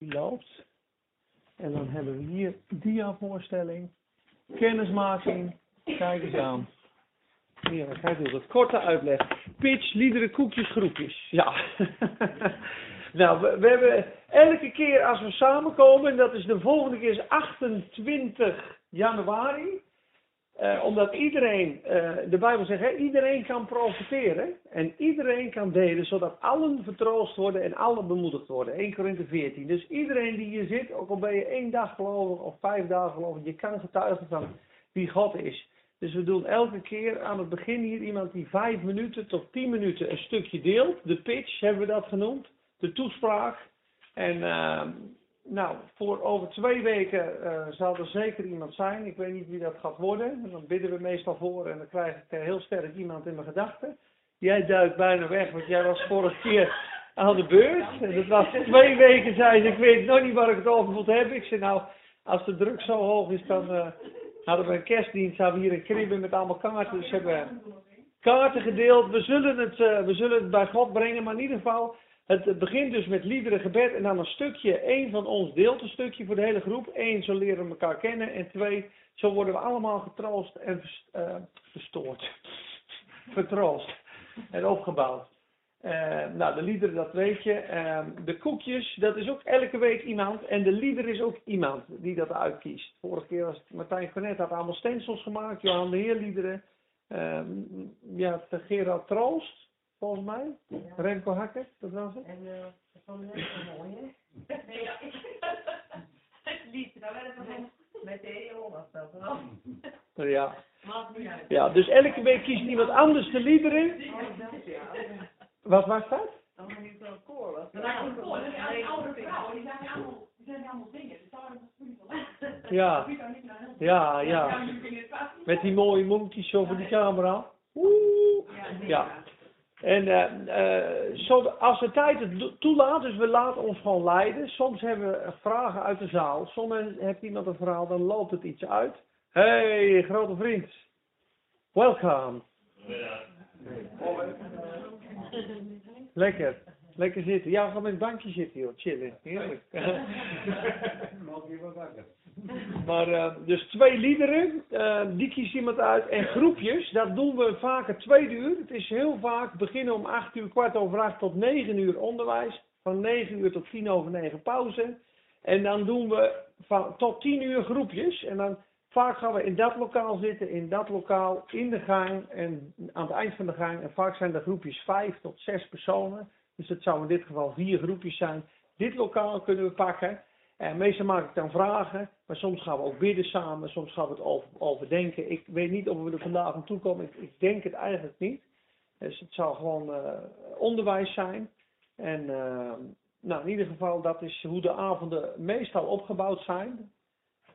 die loopt. En dan hebben we hier diavoorstelling, kennismaking, kijk eens aan. Hier, dan krijg je dat korte uitleg. Pitch, liederen, koekjes, groepjes. Ja. nou, we, we, hebben elke keer als we samenkomen, en dat is de volgende keer is 28 januari. Uh, omdat iedereen, uh, de Bijbel zegt, hè, iedereen kan profiteren en iedereen kan delen, zodat allen vertroost worden en allen bemoedigd worden. 1 Korinthe 14. Dus iedereen die hier zit, ook al ben je één dag geloven of vijf dagen geloven, je kan getuigen van wie God is. Dus we doen elke keer aan het begin hier iemand die vijf minuten tot tien minuten een stukje deelt. De pitch hebben we dat genoemd, de toespraak. En uh, nou, voor over twee weken uh, zal er zeker iemand zijn. Ik weet niet wie dat gaat worden. En dan bidden we meestal voor en dan krijg ik heel sterk iemand in mijn gedachten. Jij duikt bijna weg, want jij was vorige keer aan de beurt. En dat was twee weken, zei ze, ik weet nog niet waar ik het over moet hebben. Ik zei, nou, als de druk zo hoog is, dan uh, hadden we een kerstdienst, hadden we hier een kribben met allemaal kaarten. Dus hebben kaarten gedeeld. We zullen, het, uh, we zullen het bij God brengen, maar in ieder geval... Het begint dus met liederen, gebed en dan een stukje. één van ons deelt een stukje voor de hele groep. Eén, zo leren we elkaar kennen. En twee, zo worden we allemaal getroost en uh, verstoord. Vertroost en opgebouwd. Uh, nou, de liederen, dat weet je. Uh, de koekjes, dat is ook elke week iemand. En de lieder is ook iemand die dat uitkiest. Vorige keer was het Martijn Cornet, had allemaal stencils gemaakt. Johan de Heer liederen. Uh, ja, Gerard Troost volgens mij. Ja. Remco Hakker, dat was het. En uh, van net zo mooi, hè? ja. Het lied, daar werd het met de EO was dat wel. Ja. Ja, dus elke week kiest iemand anders de liederen. Wat was dat? Dan ben ik wel koor. was. Dat was een koor, dat zijn die oude vrouwen, die zijn allemaal, die zijn allemaal. Dus het Ja, ja, ja. Met die mooie monkey's zo voor die camera. Oeh. Ja. En uh, uh, zo, als de tijd het toelaat, dus we laten ons gewoon leiden. Soms hebben we vragen uit de zaal. Soms heeft iemand een verhaal, dan loopt het iets uit. Hey, grote vriend. Welcome. Lekker. Lekker zitten. Ja, gaan met een bankje zitten, joh. Chillen. Heerlijk. Maar uh, dus twee liederen, uh, die kiest iemand uit. En groepjes, dat doen we vaker twee uur. Het is heel vaak beginnen om acht uur, kwart over acht tot negen uur onderwijs. Van negen uur tot tien over negen pauze. En dan doen we van, tot tien uur groepjes. En dan vaak gaan we in dat lokaal zitten, in dat lokaal, in de gang en aan het eind van de gang. En vaak zijn de groepjes vijf tot zes personen. Dus het zou in dit geval vier groepjes zijn. Dit lokaal kunnen we pakken. En meestal maak ik dan vragen, maar soms gaan we ook bidden samen, soms gaan we het over, overdenken. Ik weet niet of we er vandaag aan toe komen, ik, denk het eigenlijk niet. Dus het zal gewoon uh, onderwijs zijn. En uh, nou, in ieder geval, dat is hoe de avonden meestal opgebouwd zijn.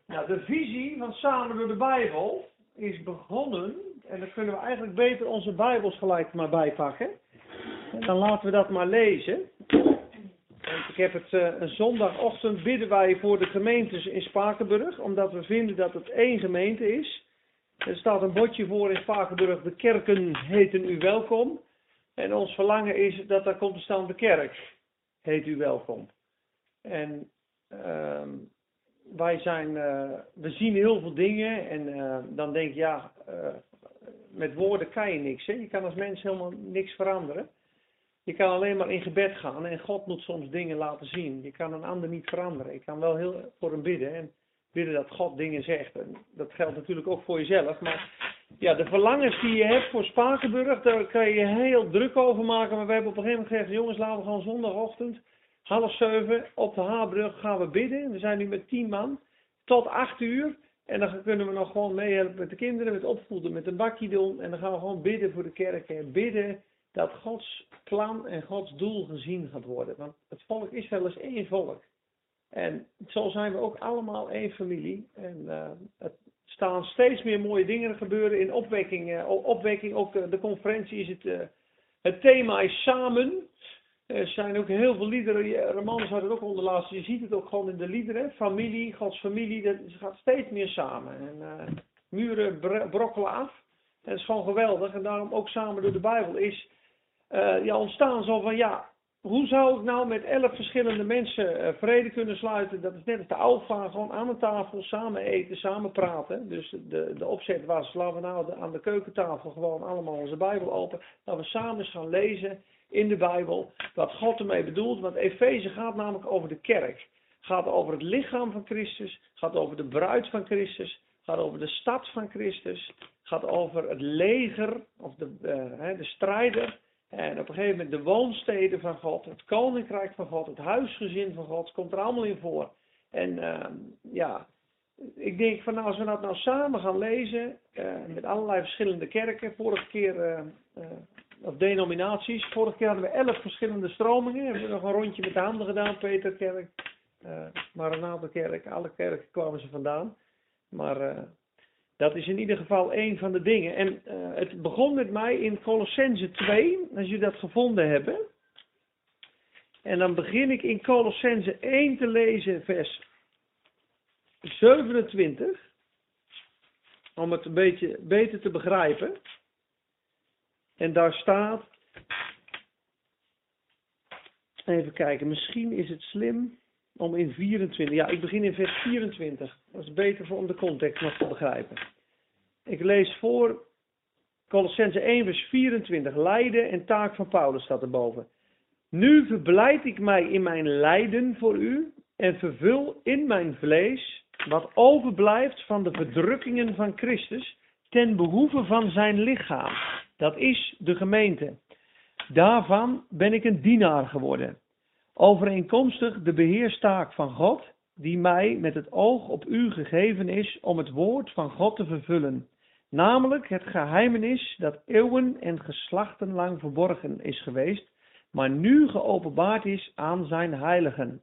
Nou, de visie van Samen door de Bijbel is begonnen, en dan kunnen we eigenlijk beter onze Bijbels gelijk maar bijpakken. En dan laten we dat maar lezen. Ik heb het uh, een zondagochtend bidden wij voor de gemeentes in Spakenburg, omdat we vinden dat het één gemeente is. Er staat een bordje voor in Spakenburg, de kerken heten u welkom. En ons verlangen is dat daar komt staan, de kerk heet u welkom. En uh, wij zijn, uh, we zien heel veel dingen en uh, dan denk je, ja, met woorden kan je niks. Hè? Je kan als mens helemaal niks veranderen. Je kan alleen maar in gebed gaan en God moet soms dingen laten zien. Je kan een ander niet veranderen. Ik kan wel heel voor hem bidden en bidden dat God dingen zegt. En dat geldt natuurlijk ook voor jezelf. Maar ja, de verlangens die je hebt voor Spakenburg, daar kan je heel druk over maken. Maar we hebben op een gegeven moment gezegd, jongens, laten we gewoon zondagochtend, half zeven, op de Haarbrug gaan we bidden. We zijn nu met tien man, tot acht uur. En dan kunnen we nog gewoon meehelpen met de kinderen, met opvoeden, met een bakje doen. En dan gaan we gewoon bidden voor de kerk en bidden dat Gods plan en Gods doel gezien gaat worden. Want het volk is één volk. En zo zijn we ook allemaal één familie. En uh, het staan steeds meer mooie dingen gebeuren in opwekking. Uh, opwekking ook uh, de conferentie is het, het thema is samen. Er zijn ook heel veel liederen, Romans had het ook onder laatst. Je ziet het ook gewoon in de liederen. Familie, Gods familie, dat gaat steeds meer samen. En muren brokkelen af. Het is gewoon geweldig. En daarom ook samen door de Bijbel is uh, ja, ontstaan zo van ja, hoe zou ik nou met elf verschillende mensen eh, vrede kunnen sluiten? Dat is net als de alfa, gewoon aan de tafel, samen eten, samen praten. Dus de, de opzet was, laten we nou aan de keukentafel gewoon allemaal onze Bijbel open. Laten we samen eens gaan lezen in de Bijbel wat God ermee bedoelt. Want Efeze gaat namelijk over de kerk. Gaat over het lichaam van Christus, gaat over de bruid van Christus, gaat over de stad van Christus, gaat over het leger of de, eh, de strijder. En op een gegeven moment de woonsteden van God, het koninkrijk van God, het huisgezin van God, komt er allemaal in voor. En ehm, ja, ik denk van nou, als we dat nou samen gaan lezen, eh, met allerlei verschillende kerken, vorige keer, eh, eh, of denominaties, vorige keer hadden we elf verschillende stromingen, hebben we nog een rondje met de handen gedaan, Peterkerk, eh Maranatenkerk, alle kerken kwamen ze vandaan. Maar dat is in ieder geval een van de dingen. En eh, het begon met mij in Colossense 2, als jullie dat gevonden hebben. En dan begin ik in Colossense 1 te lezen, vers 27. Om het een beetje beter te begrijpen. En daar staat. Even kijken, misschien is het slim om in 24. Ja, ik begin in vers 24. Dat is beter voor om de context nog te begrijpen. Ik lees voor Colossense 1, vers 24. Lijden en taak van Paulus staat erboven. Nu verblijd ik mij in mijn lijden voor u en vervul in mijn vlees wat overblijft van de verdrukkingen van Christus ten behoeve van zijn lichaam. Dat is de gemeente. Daarvan ben ik een dienaar geworden. Overeenkomstig de beheerstaak van God, die mij met het oog op u gegeven is om het woord van God te vervullen. Namelijk het geheimenis dat eeuwen en geslachten lang verborgen is geweest, maar nu geopenbaard is aan zijn heiligen.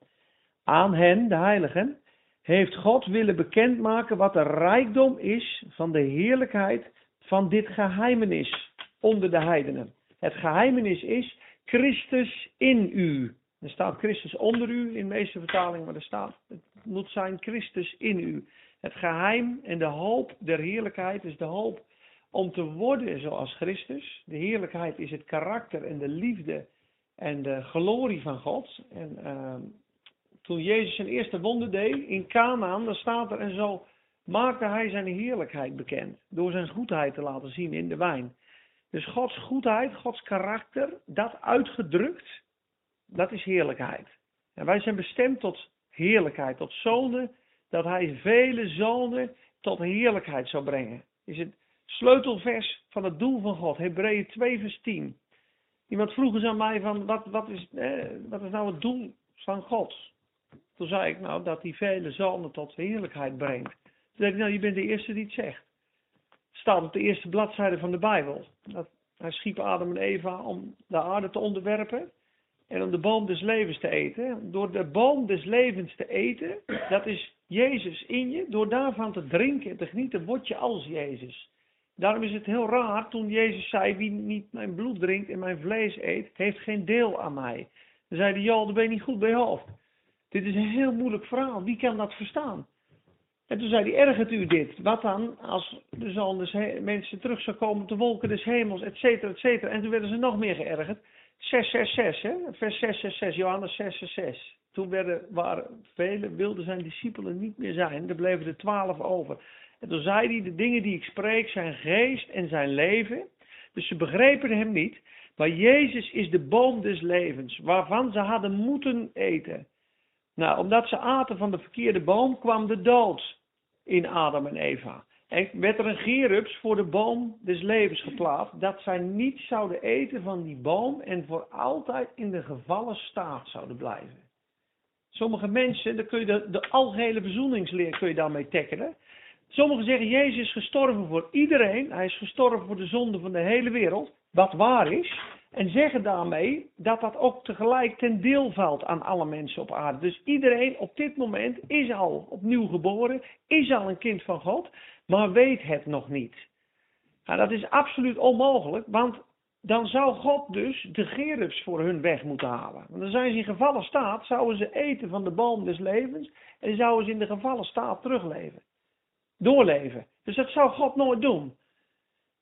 Aan hen, de heiligen, heeft God willen bekendmaken wat de rijkdom is van de heerlijkheid van dit geheimenis onder de heidenen. Het geheimenis is Christus in u. Er staat Christus onder u in de meeste vertalingen, maar er staat, het moet zijn Christus in u. Het geheim en de hoop der heerlijkheid is de hoop om te worden zoals Christus. De heerlijkheid is het karakter en de liefde en de glorie van God. En uh, toen Jezus zijn eerste wonder deed in Canaan, dan staat er en zo maakte hij zijn heerlijkheid bekend door zijn goedheid te laten zien in de wijn. Dus Gods goedheid, Gods karakter, dat uitgedrukt, dat is heerlijkheid. En wij zijn bestemd tot heerlijkheid, tot zonen, dat hij vele zonen tot heerlijkheid zou brengen. Is het sleutelvers van het doel van God, Hebreeën 2 vers 10. Iemand vroeg eens aan mij van, wat, wat, is, wat is nou het doel van God? Toen zei ik nou dat hij vele zonen tot heerlijkheid brengt. Toen zei ik nou, je bent de eerste die het zegt. Staat op de eerste bladzijde van de Bijbel. Dat hij schiep Adam en Eva om de aarde te onderwerpen en om de boom des levens te eten. Door de boom des levens te eten, dat is Jezus in je. Door daarvan te drinken en te genieten, word je als Jezus. Daarom is het heel raar toen Jezus zei, wie niet mijn bloed drinkt en mijn vlees eet, heeft geen deel aan mij. Dan zei hij, joh, dan ben je niet goed bij hoofd. Dit is een heel moeilijk verhaal, wie kan dat verstaan? En toen zei hij, ergert u dit? Wat dan als de des mensen terug zou komen de wolken des hemels, et cetera, et cetera. En toen werden ze nog meer geërgerd. 666, hè? vers 666, Johannes 666. Toen werden, waren velen, wilden zijn discipelen niet meer zijn. Er bleven er twaalf over. En toen zei hij, de dingen die ik spreek zijn geest en zijn leven. Dus ze begrepen hem niet. Maar Jezus is de boom des levens, waarvan ze hadden moeten eten. Nou, omdat ze aten van de verkeerde boom, kwam de dood in Adam en Eva. En werd er een gerubs voor de boom des levens geplaatst, dat zij niet zouden eten van die boom en voor altijd in de gevallen staat zouden blijven. Sommige mensen, dan kun je de, de algehele verzoeningsleer kun je daarmee tackelen. Sommigen zeggen, Jezus is gestorven voor iedereen, hij is gestorven voor de zonde van de hele wereld, wat waar is. En zeggen daarmee dat dat ook tegelijk ten deel valt aan alle mensen op aarde. Dus iedereen op dit moment is al opnieuw geboren, is al een kind van God, maar weet het nog niet. Nou, dat is absoluut onmogelijk, want dan zou God dus de gerubs voor hun weg moeten halen. Want dan zijn ze in gevallen staat, zouden ze eten van de boom des levens en zouden ze in de gevallen staat terugleven. Doorleven. Dus dat zou God nooit doen.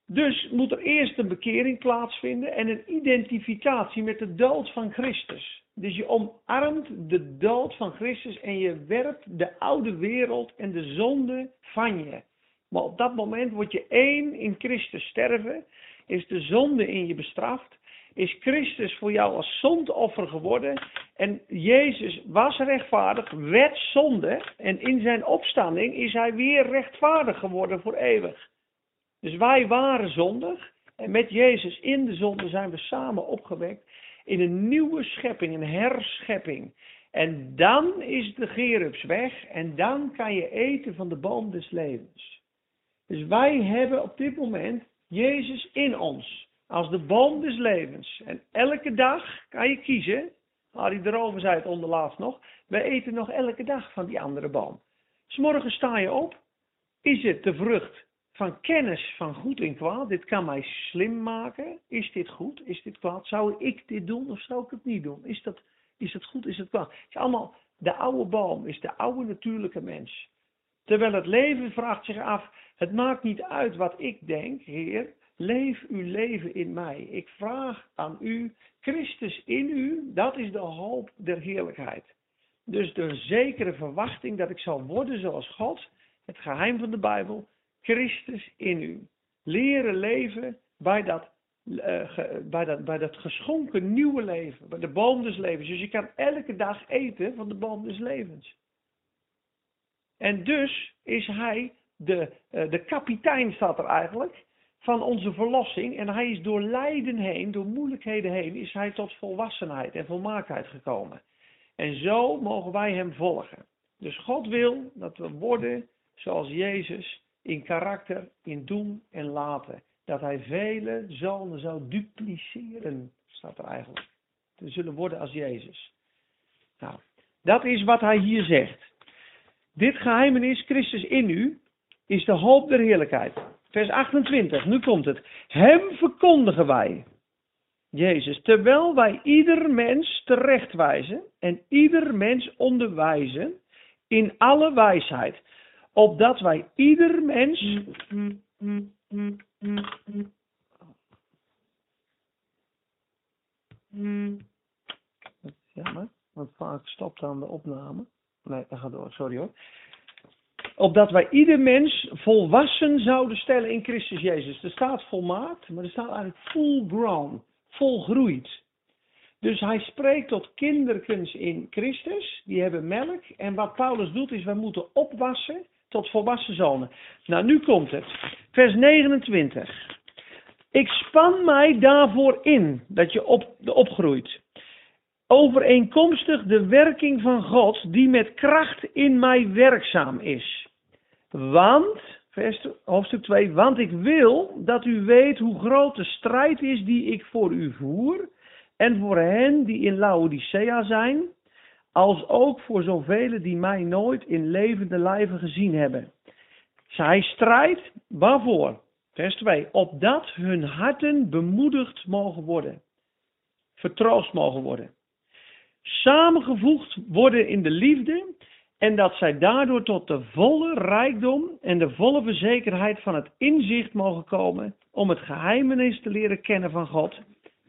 Dus moet er eerst een bekering plaatsvinden en een identificatie met de dood van Christus. Dus je omarmt de dood van Christus en je werpt de oude wereld en de zonde van je. Maar op dat moment word je één in Christus sterven, is de zonde in je bestraft, is Christus voor jou als zondoffer geworden en Jezus was rechtvaardig, werd zonde en in zijn opstanding is hij weer rechtvaardig geworden voor eeuwig. Dus wij waren zondig en met Jezus in de zonde zijn we samen opgewekt in een nieuwe schepping, een herschepping. En dan is de gerubs weg en dan kan je eten van de boom des levens. Dus wij hebben op dit moment Jezus in ons als de boom des levens. En elke dag kan je kiezen, Harry erover zei het onderlaatst nog, wij eten nog elke dag van die andere boom. S'morgen sta je op, is het de vrucht van kennis van goed en kwaad. Dit kan mij slim maken. Is dit goed? Is dit kwaad? Zou ik dit doen of zou ik het niet doen? Is dat, is het goed? Is het kwaad? Het is allemaal de oude boom, is de oude natuurlijke mens. Terwijl het leven vraagt zich af, het maakt niet uit wat ik denk, Heer. Leef uw leven in mij. Ik vraag aan u, Christus in u, dat is de hoop der heerlijkheid. Dus de zekere verwachting dat ik zal worden zoals God, het geheim van de Bijbel, Christus in u. Leren leven bij dat, ge, bij, dat, bij dat geschonken nieuwe leven, bij de boom des levens. Dus je kan elke dag eten van de boom des levens. En dus is hij de, uh, de kapitein, staat er eigenlijk, van onze verlossing. En hij is door lijden heen, door moeilijkheden heen, is hij tot volwassenheid en volmaaktheid gekomen. En zo mogen wij hem volgen. Dus God wil dat we worden zoals Jezus in karakter, in doen en laten. Dat hij vele zonen zou dupliceren, staat er eigenlijk. We zullen worden als Jezus. Nou, dat is wat hij hier zegt. Dit geheimenis, Christus in u, is de hoop der heerlijkheid. Vers 28, nu komt het. Hem verkondigen wij, Jezus, terwijl wij ieder mens terechtwijzen en ieder mens onderwijzen in alle wijsheid opdat wij ieder mens. Jammer, want vaak stopt dan de opname. Nee, dat gaat door, sorry hoor. Opdat wij ieder mens volwassen zouden stellen in Christus Jezus. Er staat volmaakt, maar er staat eigenlijk full grown, volgroeid. Dus hij spreekt tot kinderkens in Christus, die hebben melk. En wat Paulus doet is, wij moeten opwassen tot volwassen zonen. Nou, nu komt het. Vers 29. Ik span mij daarvoor in dat je op, opgroeit. Overeenkomstig de werking van God die met kracht in mij werkzaam is. Want, vers, hoofdstuk 2, want ik wil dat u weet hoe groot de strijd is die ik voor u voer. En voor hen die in Laodicea zijn als ook voor zoveel die mij nooit in levende lijven gezien hebben. Zij strijdt waarvoor? Vers 2. Opdat hun harten bemoedigd mogen worden, vertroost mogen worden, samengevoegd worden in de liefde en dat zij daardoor tot de volle rijkdom en de volle verzekerheid van het inzicht mogen komen om het geheimenis te leren kennen van God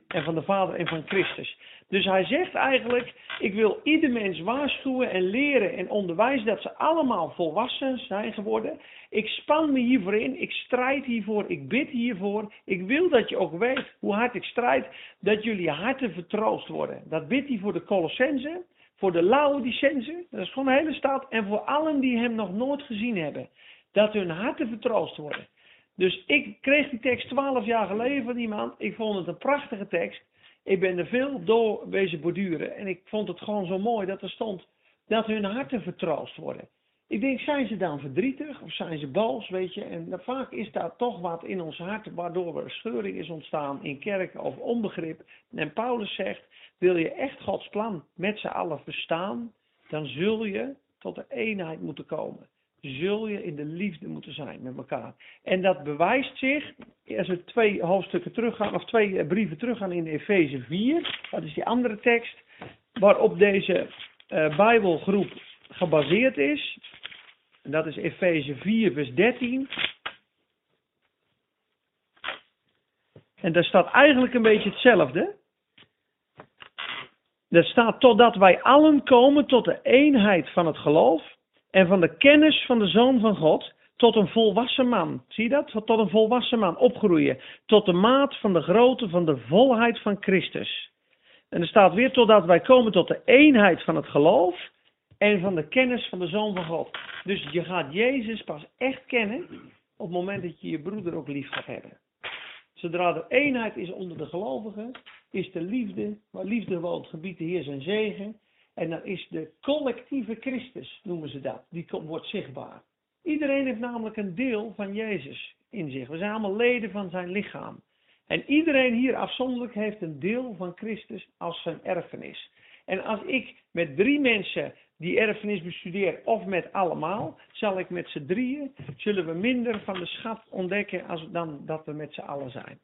en van de Vader en van Christus. Dus hij zegt eigenlijk, ik wil ieder mens waarschuwen en leren en onderwijzen dat ze allemaal volwassen zijn geworden. Ik span me hiervoor in, ik strijd hiervoor, ik bid hiervoor. Ik wil dat je ook weet hoe hard ik strijd, dat jullie harten vertroost worden. Dat bidt hij voor de Colossense, voor de Laodicense, dat is gewoon een hele stad, en voor allen die hem nog nooit gezien hebben. Dat hun harten vertroost worden. Dus ik kreeg die tekst twaalf jaar geleden van iemand. Ik vond het een prachtige tekst. Ik ben er veel door wezen borduren. En ik vond het gewoon zo mooi dat er stond dat hun harten vertroost worden. Ik denk, zijn ze dan verdrietig of zijn ze boos, weet je? En vaak is daar toch wat in ons hart waardoor er scheuring is ontstaan in kerken of onbegrip. En Paulus zegt, wil je echt Gods plan met z'n allen verstaan, dan zul je tot de eenheid moeten komen zul je in de liefde moeten zijn met elkaar. En dat bewijst zich, als we twee hoofdstukken teruggaan, of twee eh, brieven teruggaan in Efeze 4, dat is die andere tekst, waarop deze uh, Bijbelgroep gebaseerd is. En dat is Efeze 4, vers 13. En daar staat eigenlijk een beetje hetzelfde. Er staat totdat wij allen komen tot de eenheid van het geloof en van de kennis van de Zoon van God, tot een volwassen man. Zie je dat? Tot een volwassen man opgroeien. Tot de maat van de grootte van de volheid van Christus. En er staat weer totdat wij komen tot de eenheid van het geloof en van de kennis van de Zoon van God. Dus je gaat Jezus pas echt kennen op het moment dat je je broeder ook lief gaat hebben. Zodra er eenheid is onder de gelovigen, is de liefde, waar liefde woont, gebiedt de Heer zijn zegen. En dan is de collectieve Christus, noemen ze dat, die wordt zichtbaar. Iedereen heeft namelijk een deel van Jezus in zich. We zijn allemaal leden van zijn lichaam. En iedereen hier afzonderlijk heeft een deel van Christus als zijn erfenis. En als ik met drie mensen die erfenis bestudeer, of met allemaal, zal ik met z'n drieën, zullen we minder van de schat ontdekken dan dat we met z'n allen zijn.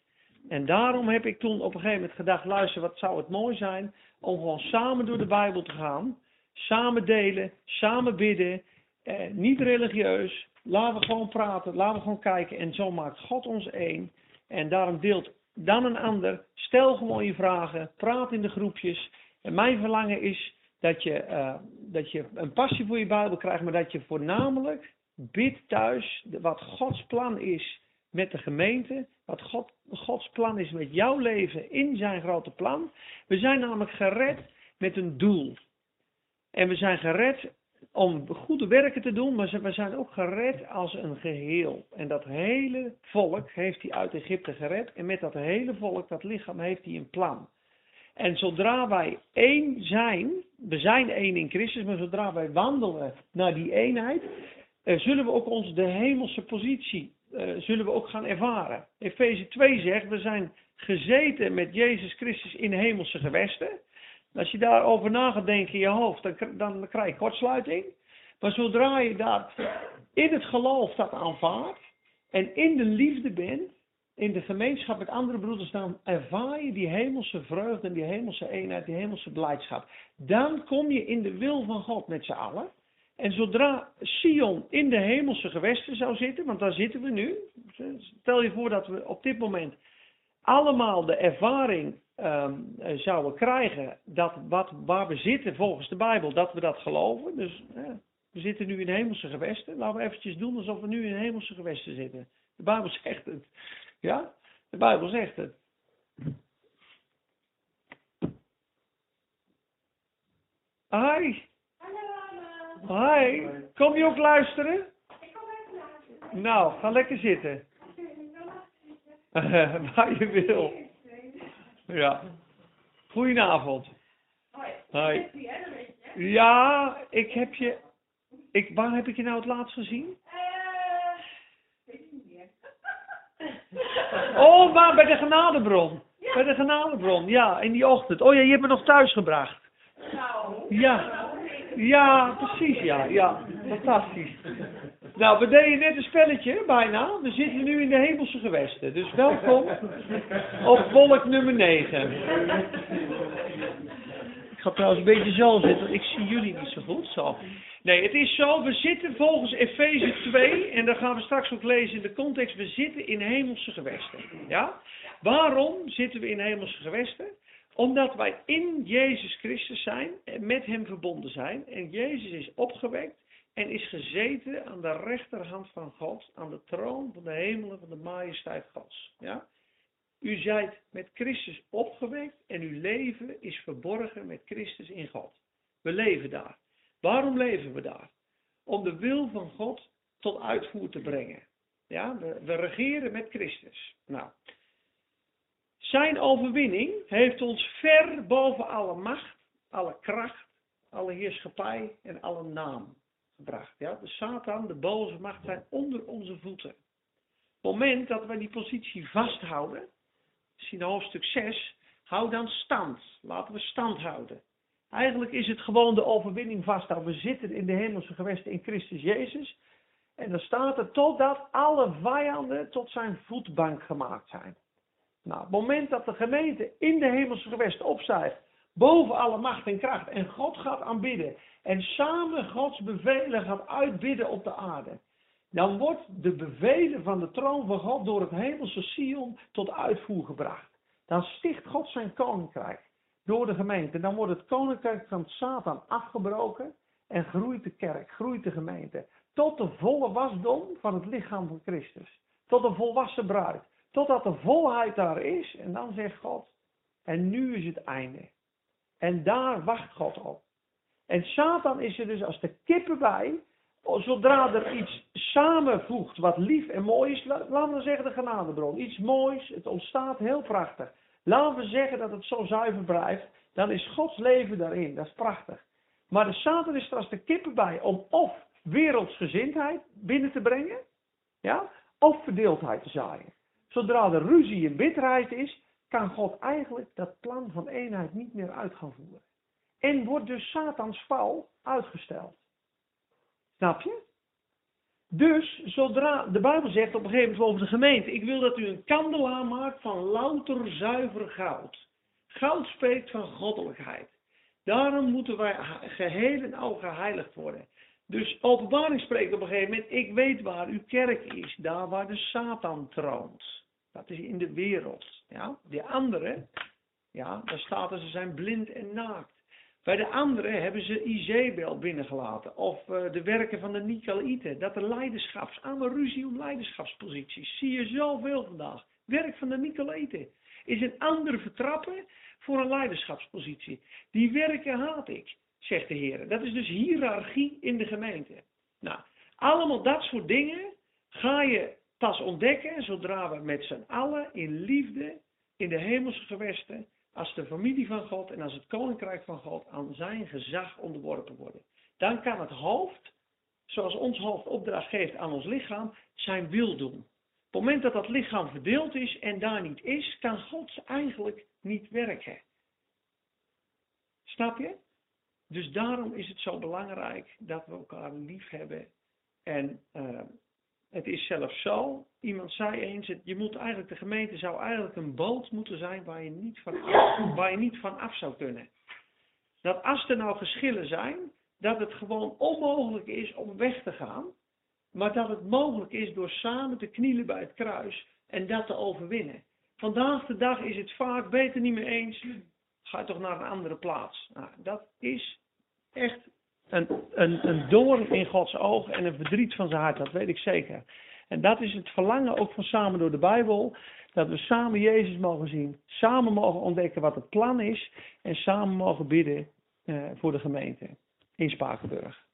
En daarom heb ik toen op een gegeven moment gedacht, luister, wat zou het mooi zijn om gewoon samen door de Bijbel te gaan, samen delen, samen bidden, eh, niet religieus, laten we gewoon praten, laten we gewoon kijken en zo maakt God ons één. En daarom deelt dan een ander, stel gewoon je vragen, praat in de groepjes. En mijn verlangen is dat je, uh, dat je een passie voor je Bijbel krijgt, maar dat je voornamelijk bidt thuis wat Gods plan is met de gemeente, wat God, Gods plan is met jouw leven in zijn grote plan. We zijn namelijk gered met een doel. En we zijn gered om goede werken te doen, maar we zijn ook gered als een geheel. En dat hele volk heeft hij uit Egypte gered. En met dat hele volk, dat lichaam, heeft hij een plan. En zodra wij één zijn, we zijn één in Christus, maar zodra wij wandelen naar die eenheid, eh, zullen we ook onze de hemelse positie eh, zullen we ook gaan ervaren. Efeze 2 zegt, we zijn gezeten met Jezus Christus in hemelse gewesten. Als je daarover na gaat denken in je hoofd, dan, dan krijg je kortsluiting. Maar zodra je dat in het geloof dat aanvaardt en in de liefde bent, in de gemeenschap met andere broeders, dan ervaar je die hemelse vreugde en die hemelse eenheid, die hemelse blijdschap. Dan kom je in de wil van God met z'n allen. En zodra Sion in de hemelse gewesten zou zitten, want daar zitten we nu. Stel je voor dat we op dit moment allemaal de ervaring um, zouden krijgen dat wat, waar we zitten volgens de Bijbel, dat we dat geloven. Dus we zitten nu in hemelse gewesten. Laten we eventjes doen alsof we nu in hemelse gewesten zitten. De Bijbel zegt het. Ja, de Bijbel zegt het. Hi. Hi. Kom je ook luisteren? Ik kom even luisteren. Nou, ga lekker zitten. Waar je wil. Ja. Goedenavond. Hoi. Je. Ja, ik heb je. Ik, waar heb ik je nou het laatst gezien? Weet ik niet meer. Oh, maar bij de genadebron. Bij de genadebron, ja, in die ochtend. Oh ja, je hebt me nog thuis gebracht. Nou. Ja. Ja, precies, ja. Ja, fantastisch. Nou, we deden net een spelletje, bijna. We zitten nu in de hemelse gewesten. Dus welkom op volk nummer 9. Ik ga trouwens een beetje zo zitten, ik zie jullie niet zo goed. Zo. Nee, het is zo, we zitten volgens Efeze 2, en daar gaan we straks ook lezen in de context, we zitten in hemelse gewesten. Ja? Waarom zitten we in hemelse gewesten? Omdat wij in Jezus Christus zijn met Hem verbonden zijn. En Jezus is opgewekt en is gezeten aan de rechterhand van God, aan de troon van de hemelen van de majesteit Gods. Ja? U zijt met Christus opgewekt en uw leven is verborgen met Christus in God. We leven daar. Waarom leven we daar? Om de wil van God tot uitvoer te brengen. Ja, we regeren met Christus. Nou, zijn overwinning heeft ons ver boven alle macht, alle kracht, alle heerschappij en alle naam gebracht. Ja, de Satan, de boze macht zijn onder onze voeten. Op het moment dat wij die positie vasthouden, zien hoofdstuk 6, hou dan stand. Laten we stand houden. Eigenlijk is het gewoon de overwinning vasthouden. We zitten in de hemelse gewesten in Christus Jezus. En dan staat er totdat alle vijanden tot zijn voetbank gemaakt zijn. Nou, het moment dat de gemeente in de hemelse gewesten opstijgt, boven alle macht en kracht, en God gaat aanbidden, en samen Gods bevelen gaat uitbidden op de aarde, dan wordt de bevelen van de troon van God door het hemelse Sion tot uitvoer gebracht. Dan sticht God zijn koninkrijk door de gemeente. Dan wordt het koninkrijk van Satan afgebroken en groeit de kerk, groeit de gemeente. Tot de volle wasdom van het lichaam van Christus. Tot een volwassen bruid. Totdat de volheid daar is. En dan zegt God, en nu is het einde. En daar wacht God op. En Satan is er dus als de kippen bij. Zodra er iets samenvoegt wat lief en mooi is, laten we zeggen de genadebron. Iets moois, het ontstaat heel prachtig. Laten we zeggen dat het zo zuiver blijft, dan is Gods leven daarin. Dat is prachtig. Maar de Satan is er als de kippen bij om of wereldsgezindheid binnen te brengen, ja, of verdeeldheid te zaaien. Zodra er ruzie en bitterheid is, kan God eigenlijk dat plan van eenheid niet meer uit gaan voeren. En wordt dus Satans val uitgesteld. Snap je? Dus zodra de Bijbel zegt op een gegeven moment over de gemeente: Ik wil dat u een kandelaar maakt van louter zuiver goud. Goud spreekt van goddelijkheid. Daarom moeten wij geheel en al geheiligd worden. Dus openbaring spreekt op een gegeven moment: Ik weet waar uw kerk is, daar waar de Satan troont. Dat is in de wereld. Ja? De anderen, ja, daar staat er, ze zijn blind en naakt. Bij de anderen hebben ze Izebel binnengelaten. Of uh, de werken van de Nicolaïten. Dat er leiderschaps, allemaal ruzie om leiderschapsposities. Zie je zoveel vandaag. Werk van de Nicolaïten is een andere vertrappen voor een leiderschapspositie. Die werken haat ik, zegt de Heer. Dat is dus hiërarchie in de gemeente. Nou, allemaal dat soort dingen ga je pas ontdekken zodra we met z'n allen in liefde in de hemelse gewesten als de familie van God en als het koninkrijk van God aan zijn gezag onderworpen worden. Dan kan het hoofd, zoals ons hoofd opdracht geeft aan ons lichaam, zijn wil doen. Op het moment dat dat lichaam verdeeld is en daar niet is, kan God eigenlijk niet werken. Snap je? Dus daarom is het zo belangrijk dat we elkaar lief hebben en uh, het is zelfs zo, iemand zei eens, je moet eigenlijk, de gemeente zou eigenlijk een boot moeten zijn waar je niet van af, niet van af zou kunnen. Dat als er nou geschillen zijn, dat het gewoon onmogelijk is om weg te gaan, maar dat het mogelijk is door samen te knielen bij het kruis en dat te overwinnen. Vandaag de dag is het vaak beter niet meer eens, ga toch naar een andere plaats. Nou, dat is echt een, een, een doorn in Gods oog en een verdriet van zijn hart, dat weet ik zeker. En dat is het verlangen ook van Samen door de Bijbel, dat we samen Jezus mogen zien, samen mogen ontdekken wat het plan is en samen mogen bidden uh, voor de gemeente in Spakenburg.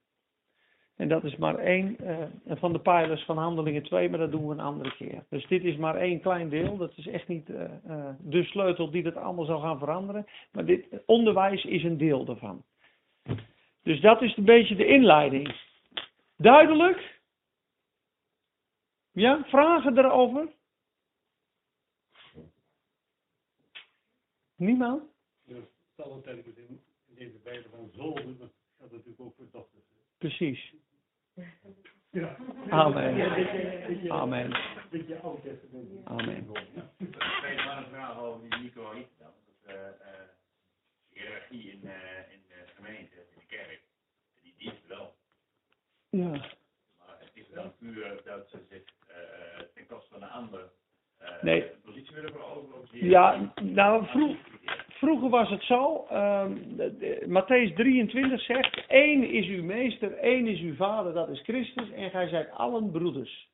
En dat is maar één uh, van de pijlers van Handelingen 2, maar dat doen we een andere keer. Dus dit is maar één klein deel. Dat is echt niet uh, uh, de sleutel die dat allemaal zal gaan veranderen. Maar dit onderwijs is een deel daarvan. Dus dat is een beetje de inleiding. Duidelijk? Ja, vragen erover? Niemand? Ja, stel dat in deze Bijbel van zonen, dat gaat natuurlijk ook voor dochters. Precies. Ja. Amen. Amen. Amen. Tweede maar een vraag over die Nico dan. Dat, uh, uh, hiërarchie in, in de gemeente, in de kerk, die dient wel. Ja. Maar het is dan puur dat ze zich uh, ten koste van een ander uh, Nee. een positie willen veroveren. Ja, nou, vroeg, vroeger was het zo. de- Matthäus 23 zegt: één is uw meester, één is uw vader, dat is Christus, en gij zijt allen broeders.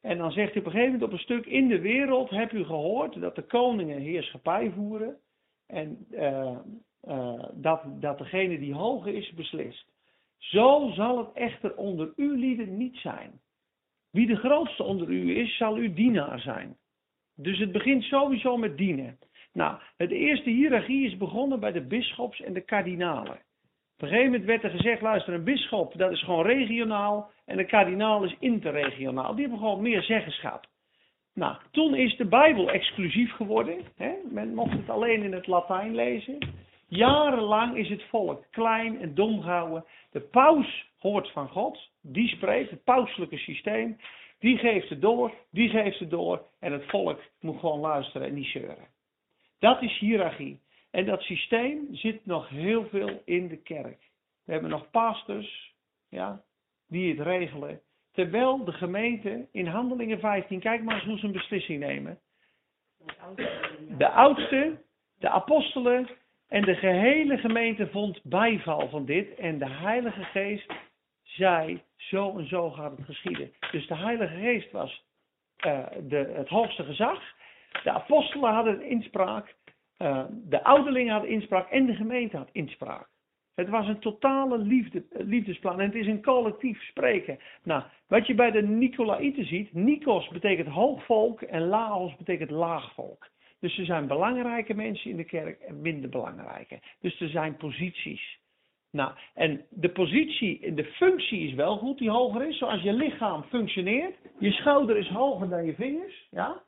En dan zegt hij op een gegeven moment op een stuk: In de wereld heb u gehoord dat de koningen heerschappij voeren. En eh, eh, dat, dat degene die hoog is beslist. Zo zal het echter onder uw lieden niet zijn. Wie de grootste onder u is, zal uw dienaar zijn. Dus het begint sowieso met dienen. Nou, het eerste hiërarchie is begonnen bij de bisschops en de kardinalen. Op een gegeven moment werd er gezegd, luister, een bisschop dat is gewoon regionaal en een kardinaal is interregionaal. Die hebben gewoon meer zeggenschap. Nou, toen is de Bijbel exclusief geworden. Hè? Men mocht het alleen in het Latijn lezen. Jarenlang is het volk klein en dom gehouden. De paus hoort van God, die spreekt, het pauselijke systeem. Die geeft het door, die geeft het door. En het volk moet gewoon luisteren en niet zeuren. Dat is hiërarchie. En dat systeem zit nog heel veel in de kerk. We hebben nog pastors, ja, die het regelen. terwijl de gemeente in Handelingen 15, kijk maar eens hoe ze een beslissing nemen. De oudste, de apostelen en de gehele gemeente vond bijval van dit. En de Heilige Geest zei, zo en zo gaat het geschieden. Dus de Heilige Geest was eh, de, het hoogste gezag. De apostelen hadden inspraak. eh, de ouderlingen hadden inspraak. En de gemeente had inspraak. Het was een totale eh, liefdesplan. En het is een collectief spreken. Nou, wat je bij de Nicolaïten ziet. Nikos betekent hoogvolk en Laos betekent laagvolk. Dus er zijn belangrijke mensen in de kerk en minder belangrijke. Dus er zijn posities. Nou, en de positie, en de functie is wel goed die hoger is. Zoals je lichaam functioneert. Je schouder is hoger dan je vingers. Ja?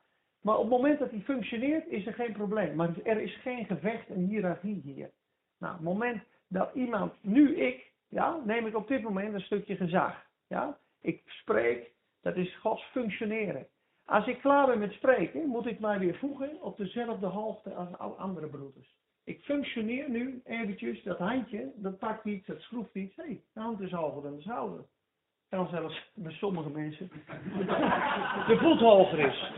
Maar op het moment dat die functioneert is er geen probleem. Maar er is geen gevecht en hiërarchie hier. Nou, op het moment dat iemand, nu ik, ja, neem ik op dit moment een stukje gezag. Ja? Ik spreek, dat is Gods functioneren. Als ik klaar ben met spreken, moet ik mij weer voegen op dezelfde hoogte als alle andere broeders. Ik functioneer nu eventjes, dat handje, dat pakt iets, dat schroeft iets. Hé, hey, de hand is hoger dan de schouder. Kan zelfs bij sommige mensen de voet hoger is.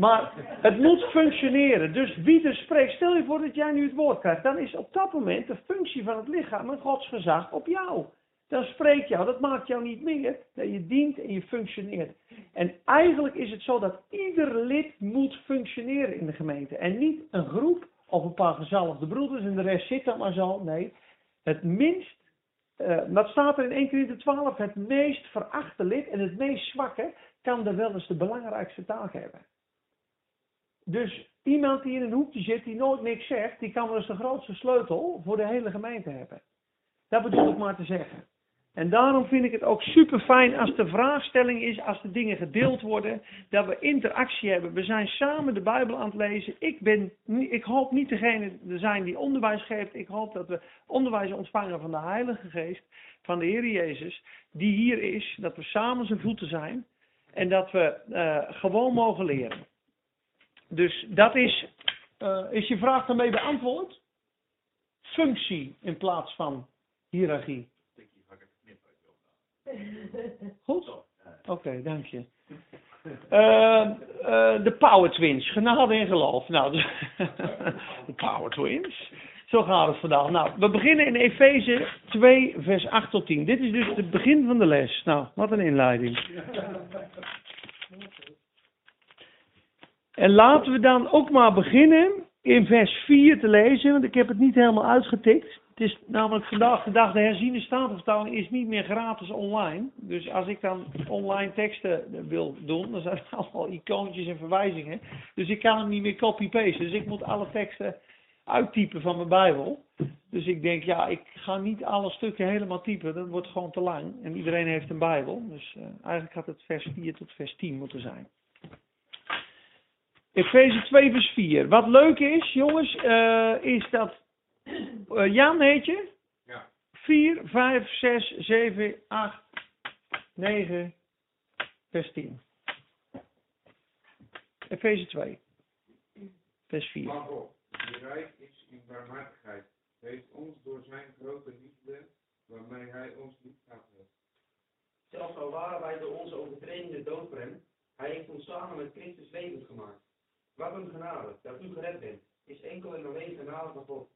Maar het moet functioneren. Dus wie er spreekt, stel je voor dat jij nu het woord krijgt, dan is op dat moment de functie van het lichaam en Gods gezag op jou. Dan spreekt jou, dat maakt jou niet meer, dat je dient en je functioneert. En eigenlijk is het zo dat ieder lid moet functioneren in de gemeente. En niet een groep of een paar gezalfde broeders en de rest zit dan maar zo. Nee, het minst, uh, dat staat er in 1 Corinthië 12, het meest verachte lid en het meest zwakke kan er wel eens de belangrijkste taak hebben. Dus iemand die in een hoekje zit, die nooit niks zegt, die kan wel eens de grootste sleutel voor de hele gemeente hebben. Dat bedoel ik maar te zeggen. En daarom vind ik het ook super fijn als de vraagstelling is, als de dingen gedeeld worden, dat we interactie hebben. We zijn samen de Bijbel aan het lezen. Ik, ben, ik hoop niet degene te zijn die onderwijs geeft. Ik hoop dat we onderwijs ontvangen van de Heilige Geest, van de Heer Jezus, die hier is. Dat we samen zijn voeten zijn en dat we uh, gewoon mogen leren. Dus dat is, uh, is je vraag daarmee beantwoord? Functie in plaats van hiërarchie. Goed? Oké, dank je. Uh, uh, de Power Twins, genade en geloof. Nou, de Power Twins. Zo gaat het vandaag. Nou, we beginnen in Efeze 2, vers 8 tot 10. Dit is dus het begin van de les. Nou, wat een inleiding. En laten we dan ook maar beginnen in vers 4 te lezen, want ik heb het niet helemaal uitgetikt. Het is namelijk vandaag de dag, de herziene statenvertaling is niet meer gratis online. Dus als ik dan online teksten wil doen, dan zijn er allemaal icoontjes en verwijzingen. Dus ik kan hem niet meer copy-pasten. Dus ik moet alle teksten uittypen van mijn Bijbel. Dus ik denk, ja, ik ga niet alle stukken helemaal typen. Dat wordt gewoon te lang. En iedereen heeft een Bijbel. Dus uh, eigenlijk had het vers 4 tot vers 10 moeten zijn. Efeze 2 vers 4. Wat leuk is, jongens, uh, is dat uh, Jan heet je? Ja. 4, 5, 6, 7, 8, 9, vers 10. Efeze 2, vers 4. Maar God, die rijk is in barmhartigheid, heeft ons door zijn grote liefde, waarmee hij ons lief gehad heeft. Zelfs al waren wij door onze overtredingen dood hij heeft ons samen met Christus levend gemaakt. Wat een genade, dat u gered bent, is enkel en alleen genade van God.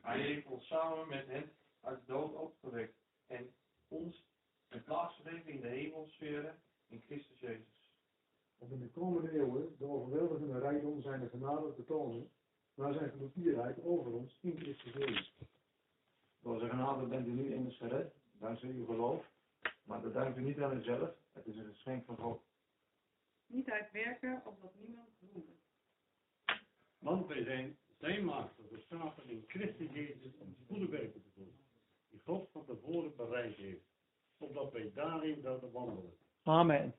Hij heeft ons samen met hem uit de dood opgewekt en ons een plaats gegeven in de hemelsferen in Christus Jezus. Om in de komende eeuwen de overweldigende rijkdom zijn de genade te tonen, maar zijn gebroedierheid over ons in Christus Jezus. Door zijn genade bent u nu immers gered, dankzij uw geloof, maar dat dankt u niet aan uzelf, het is een geschenk van God. Niet uit werken, opdat niemand roemt. Want wij zijn zijn maakte geschapen in Christus Jezus om goede werken te doen, die God van tevoren bereid heeft, opdat wij daarin zouden wandelen. Amen.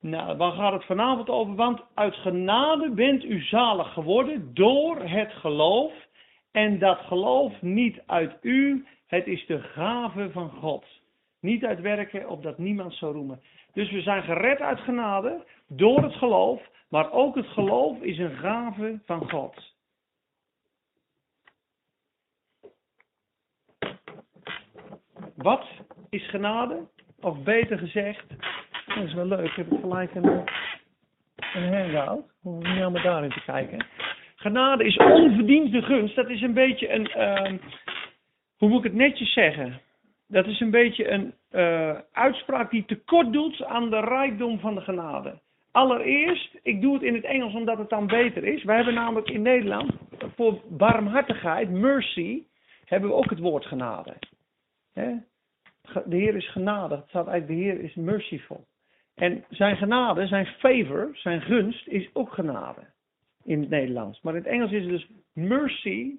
Nou, waar gaat het vanavond over? Want uit genade bent u zalig geworden door het geloof. En dat geloof niet uit u, het is de gave van God. Niet uit werken, opdat niemand zou roemen. Dus we zijn gered uit genade door het geloof, maar ook het geloof is een gave van God. Wat is genade, of beter gezegd, dat is wel leuk, heb ik gelijk een, een hangout, hoef niet allemaal daarin te kijken. Genade is onverdiende gunst, dat is een beetje een, ehm, hoe moet ik het netjes zeggen? Dat is een beetje een eh, uitspraak die tekort doet aan de rijkdom van de genade. Allereerst, ik doe het in het Engels omdat het dan beter is. Wij hebben namelijk in Nederland voor barmhartigheid, mercy, hebben we ook het woord genade. De Heer is genadig. Het staat eigenlijk, de Heer is merciful. En zijn genade, zijn favor, zijn gunst, is ook genade. In het Nederlands. Maar in het Engels is het dus mercy.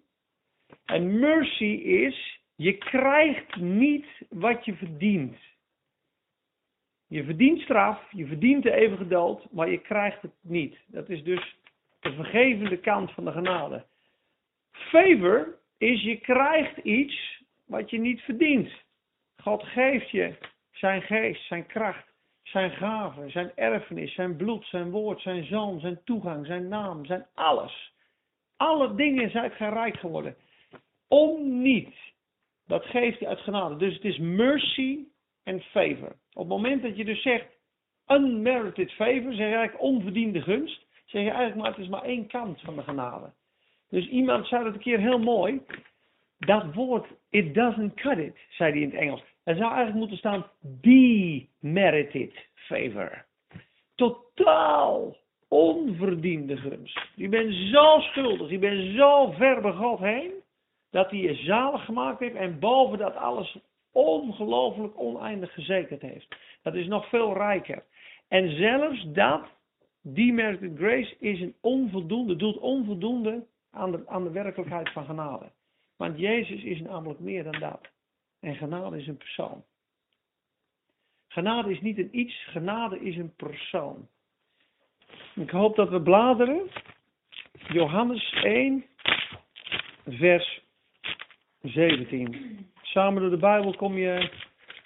En mercy is, je krijgt niet wat je verdient. Je verdient straf, je verdient de eeuwige dood, maar je krijgt het niet. Dat is dus de vergevende kant van de genade. Favor is je krijgt iets wat je niet verdient. God geeft je zijn geest, zijn kracht, zijn gaven, zijn erfenis, zijn bloed, zijn woord, zijn zoon, zijn toegang, zijn naam, zijn alles. Alle dingen zijn gij rijk geworden. Om niet. Dat geeft hij uit genade. Dus het is mercy en favor. Op het moment dat je dus zegt unmerited favor, zeg je eigenlijk onverdiende gunst, zeg je eigenlijk maar het is maar één kant van de genade. Dus iemand zei dat een keer heel mooi. Dat woord, it doesn't cut it, zei hij in het Engels. Er zou eigenlijk moeten staan demerited favor. Totaal onverdiende gunst. Je bent zo schuldig, je bent zo ver bij God heen, dat hij je zalig gemaakt heeft en boven dat alles ongelooflijk oneindig gezekerd heeft. Dat is nog veel rijker. En zelfs dat, demerited grace, is een onvoldoende, doet onvoldoende aan de, aan de werkelijkheid van genade. Want Jezus is namelijk meer dan dat. En genade is een persoon. Genade is niet een iets, genade is een persoon. Ik hoop dat we bladeren. Johannes 1, vers 17. Samen door de Bijbel kom je,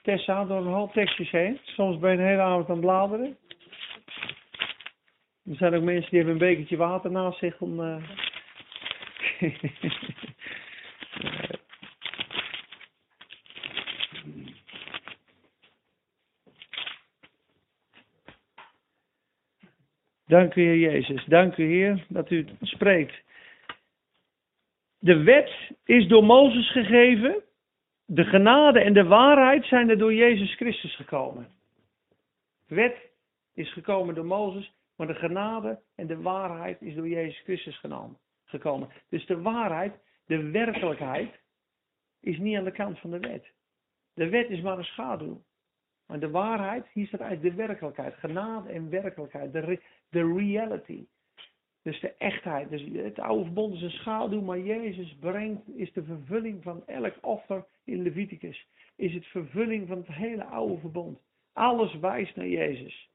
Tessa, door een hoop tekstjes heen. Soms ben je een hele avond aan bladeren. Er zijn ook mensen die hebben een bekertje water naast zich om... eh, Dank u Heer Jezus. Dank u Heer dat u spreekt. De wet is door Mozes gegeven. De genade en de waarheid zijn er door Jezus Christus gekomen. De wet is gekomen door Mozes, maar de genade en de waarheid is door Jezus Christus genomen, gekomen. Dus de waarheid, de werkelijkheid, is niet aan de kant van de wet. De wet is maar een schaduw. Maar de waarheid, hier staat eigenlijk de werkelijkheid. Genade en werkelijkheid. De reality. Dus de echtheid. Dus het oude verbond is een schaduw, maar Jezus brengt, is de vervulling van elk offer in Leviticus. Is het vervulling van het hele oude verbond. Alles wijst naar Jezus.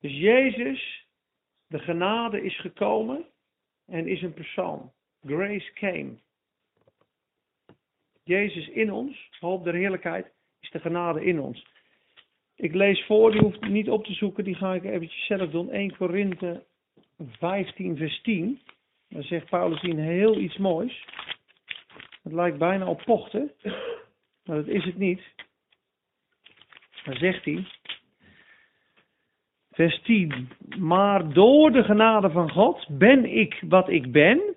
Dus Jezus, de genade is gekomen en is een persoon. Grace came. Jezus in ons, hoop der heerlijkheid, is de genade in ons. Ik lees voor, die hoeft niet op te zoeken, die ga ik eventjes zelf doen. 1 Korinthe 15 vers 10. Dan zegt Paulus hier heel iets moois. Het lijkt bijna op pochten, maar dat is het niet. Dan zegt hij, vers 10. Maar door de genade van God ben ik wat ik ben.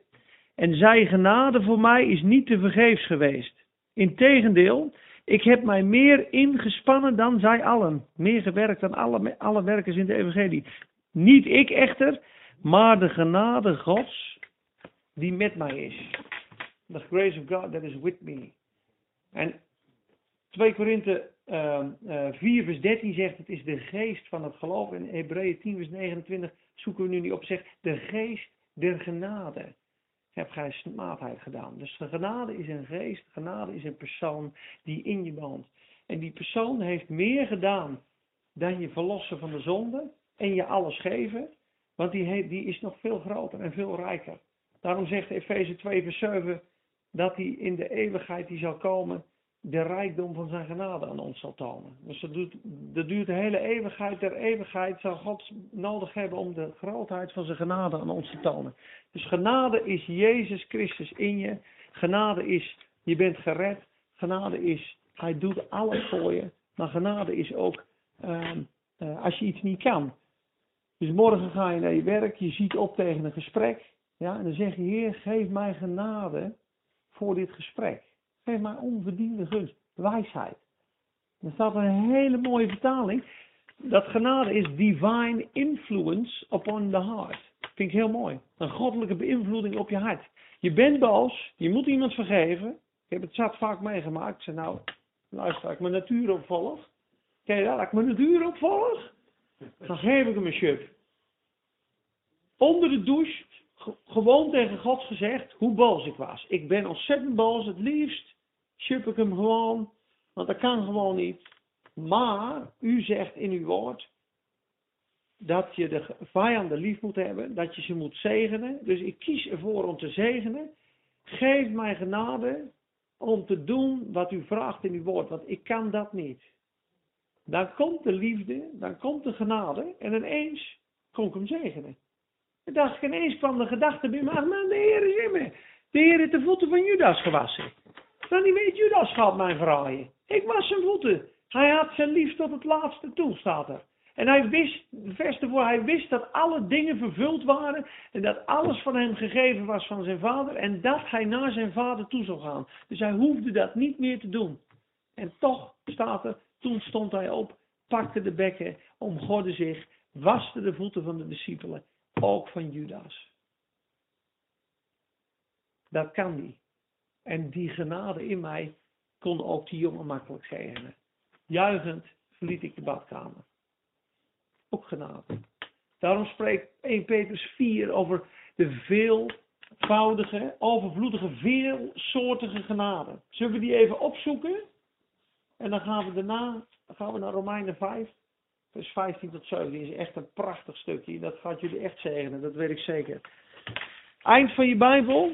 En zijn genade voor mij is niet te vergeefs geweest. Integendeel, ik heb mij meer ingespannen dan zij allen. Meer gewerkt dan alle, alle werkers in de evangelie. Niet ik echter, maar de genade Gods die met mij is. The grace of God that is with me. En 2 Korinthe uh, uh, 4 vers 13 zegt het is de geest van het geloof. En Hebreeën 10 vers 29 zoeken we nu niet op zegt de geest der genade. Heb gij smaadheid gedaan. Dus de genade is een geest, genade is een persoon die in je woont. En die persoon heeft meer gedaan dan je verlossen van de zonde en je alles geven. Want die, die is nog veel groter en veel rijker. Daarom zegt Efeze 2 vers 7 dat hij in de eeuwigheid die zal komen de rijkdom van zijn genade aan ons zal tonen. Dus dat duurt de hele eeuwigheid der eeuwigheid zal God nodig hebben om de grootheid van zijn genade aan ons te tonen. Dus genade is Jezus Christus in je. Genade is, je bent gered. Genade is Hij doet alles voor je. Maar genade is ook ehm, eh, als je iets niet kan. Dus morgen ga je naar je werk, je ziet op tegen een gesprek. Ja, en dan zeg je, Heer, geef mij genade voor dit gesprek. Geef mij onverdiende gunst, wijsheid. Er staat een hele mooie vertaling. Dat genade is divine influence upon the heart. Vind ik heel mooi. Een goddelijke beïnvloeding op je hart. Je bent boos, je moet iemand vergeven. Ik heb het zat vaak meegemaakt. Ik zei nou, luister, ik mijn natuur opvolg. Ken je dat? Ik mijn natuur opvolg, dan geef ik hem een shut. Onder de douche, ge- gewoon tegen God gezegd hoe boos ik was. Ik ben ontzettend boos, het liefst shup ik hem gewoon, want dat kan gewoon niet. Maar u zegt in uw woord dat je de vijanden lief moet hebben, dat je ze moet zegenen. Dus ik kies ervoor om te zegenen. Geef mij genade om te doen wat u vraagt in uw woord, want ik kan dat niet. Dan komt de liefde, dan komt de genade en ineens kon ik hem zegenen. En dacht ik, ineens kwam de gedachte bij me, ach man, de Heer is in me. De Heer heeft de voeten van Judas gewassen. Dan niet weet Judas gaat mijn vraaien. Ik was zijn voeten. Hij had zijn lief tot het laatste toe, staat er. En hij wist, vers ervoor, hij wist dat alle dingen vervuld waren en dat alles van hem gegeven was van zijn vader en dat hij naar zijn vader toe zou gaan. Dus hij hoefde dat niet meer te doen. En toch staat er, toen stond hij op, pakte de bekken, omgorde zich, waste de voeten van de discipelen, ook van Judas. Dat kan niet. En die genade in mij kon ook die jongen makkelijk zegenen. Juichend verliet ik de badkamer. Ook genade. Daarom spreekt 1 Petrus 4 over de veelvoudige, overvloedige, veelsoortige genade. Zullen we die even opzoeken? En dan gaan we daarna gaan we naar Romeinen 5, vers 15 tot 17. is echt een prachtig stukje. Dat gaat jullie echt zegenen, dat weet ik zeker. Eind van je Bijbel.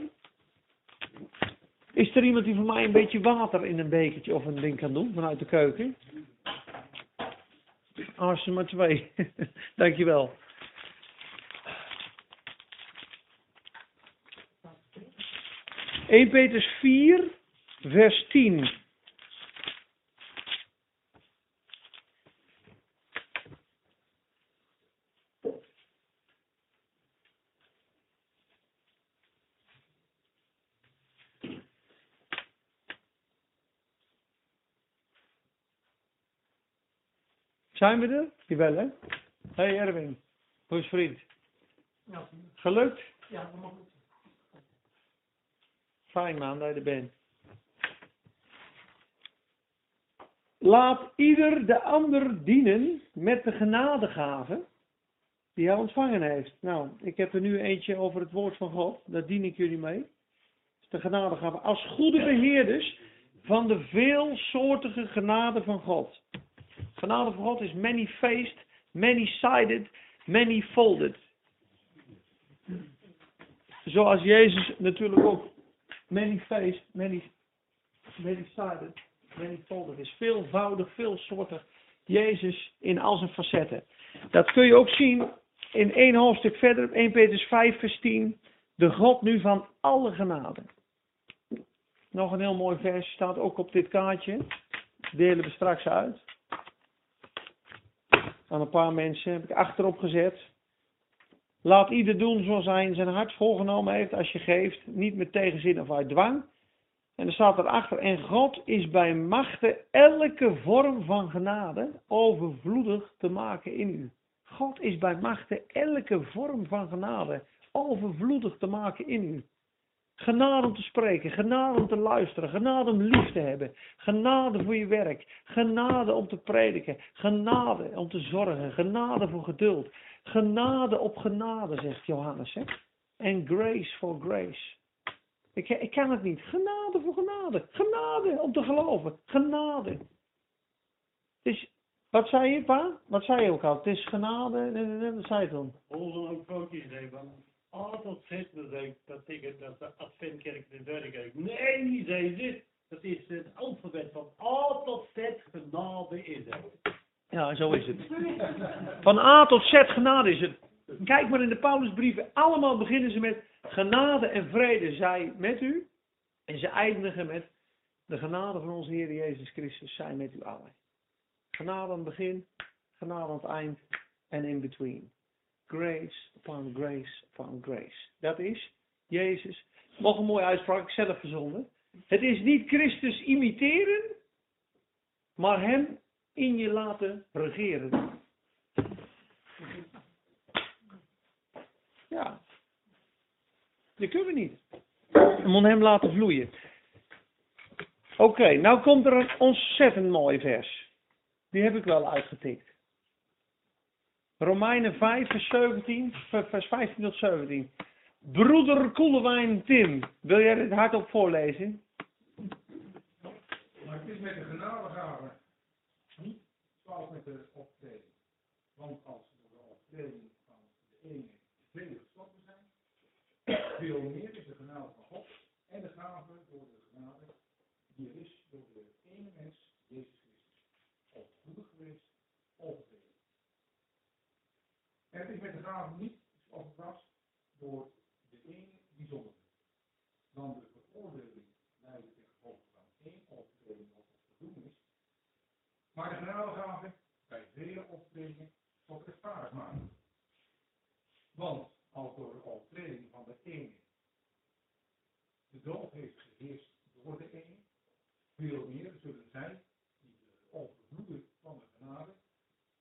Is er iemand die voor mij een beetje water in een bekertje of een ding kan doen vanuit de keuken? Als er maar twee. Dankjewel. Eén Petrus 4, vers 10. Zijn we er? Jawel, hè? Hey Erwin, hoe is vriend? Ja, Gelukt? ja, dat mag goed. Fijn man dat je er bent. Laat ieder de ander dienen met de genadegave die hij ontvangen heeft. Nou, ik heb er nu eentje over het woord van God. Daar dien ik jullie mee. De genadegave. Als goede beheerders van de veelsoortige genade van God. Genade van God is many-faced, many-sided, many-folded. Zoals Jezus natuurlijk ook many-faced, many, many-sided, many-folded is. Veelvoudig, veelsoortig. Jezus in al zijn facetten. Dat kun je ook zien in één hoofdstuk verder, 1 Petrus 5 vers 10. De God nu van alle genade. Nog een heel mooi vers staat ook op dit kaartje. Delen we straks uit. Aan een paar mensen heb ik achterop gezet. Laat ieder doen zoals hij in zijn hart voorgenomen heeft als je geeft. Niet met tegenzin of uit dwang. En er staat erachter. En God is bij machte elke vorm van genade overvloedig te maken in u. God is bij machte elke vorm van genade overvloedig te maken in u. Genade om te spreken, genade om te luisteren, genade om lief te hebben, genade voor je werk, genade om te prediken, genade om te zorgen, genade voor geduld, genade op genade, zegt Johannes. En grace for grace. Ik, ik kan het niet. Genade voor genade. Genade om te geloven. Genade. Dus, wat zei je, pa? Wat zei je ook al? Het is genade. Nee, nee, nee, wat zei je toen? Volgende ook A tot Z, zei ik, dat dat de Adventkerk de derde kerk. Nee, zei ze, dat is het alfabet van A tot Z, genade is het. Ja, zo is het. Van A tot Z genade is het. Kijk maar in de Paulusbrieven. Allemaal beginnen ze met genade en vrede zij met u. En ze eindigen met De genade van onze Heer Jezus Christus zijn met u allen. Genade aan het begin, genade aan het eind en in between. Grace upon grace upon grace. Dat is Jezus. Nog een mooie uitspraak, zelf verzonnen. Het is niet Christus imiteren, maar Hem in je laten regeren. Ja. Dat kunnen we niet. We moeten Hem laten vloeien. Oké, nou komt er een ontzettend mooi vers. Die heb ik wel uitgetikt. Romeinen 5, vers 17, vers 15 tot 17. Broeder Koelewijn Tim, wil jij dit hardop voorlezen? Maar het is met de genadegave niet zoals met de optreding. Want als de optreding van de ene vele gestoppen zijn, veel meer is de genade van God en de gave door de genade die er is door de ene mens, Jezus Christus. Overvloedig geweest, overtreden. En het is met de gave niet zoals het door de ene die zonde Dan de veroordeling leidde ten gevolge van één overtreding of voldoening is. Maar de genadegave bij vele overtredingen tot rechtvaardig maken. Want als door de overtreding van de ene de dood heeft geheerst door de ene, veel meer zullen zij die de overvloedig van de genade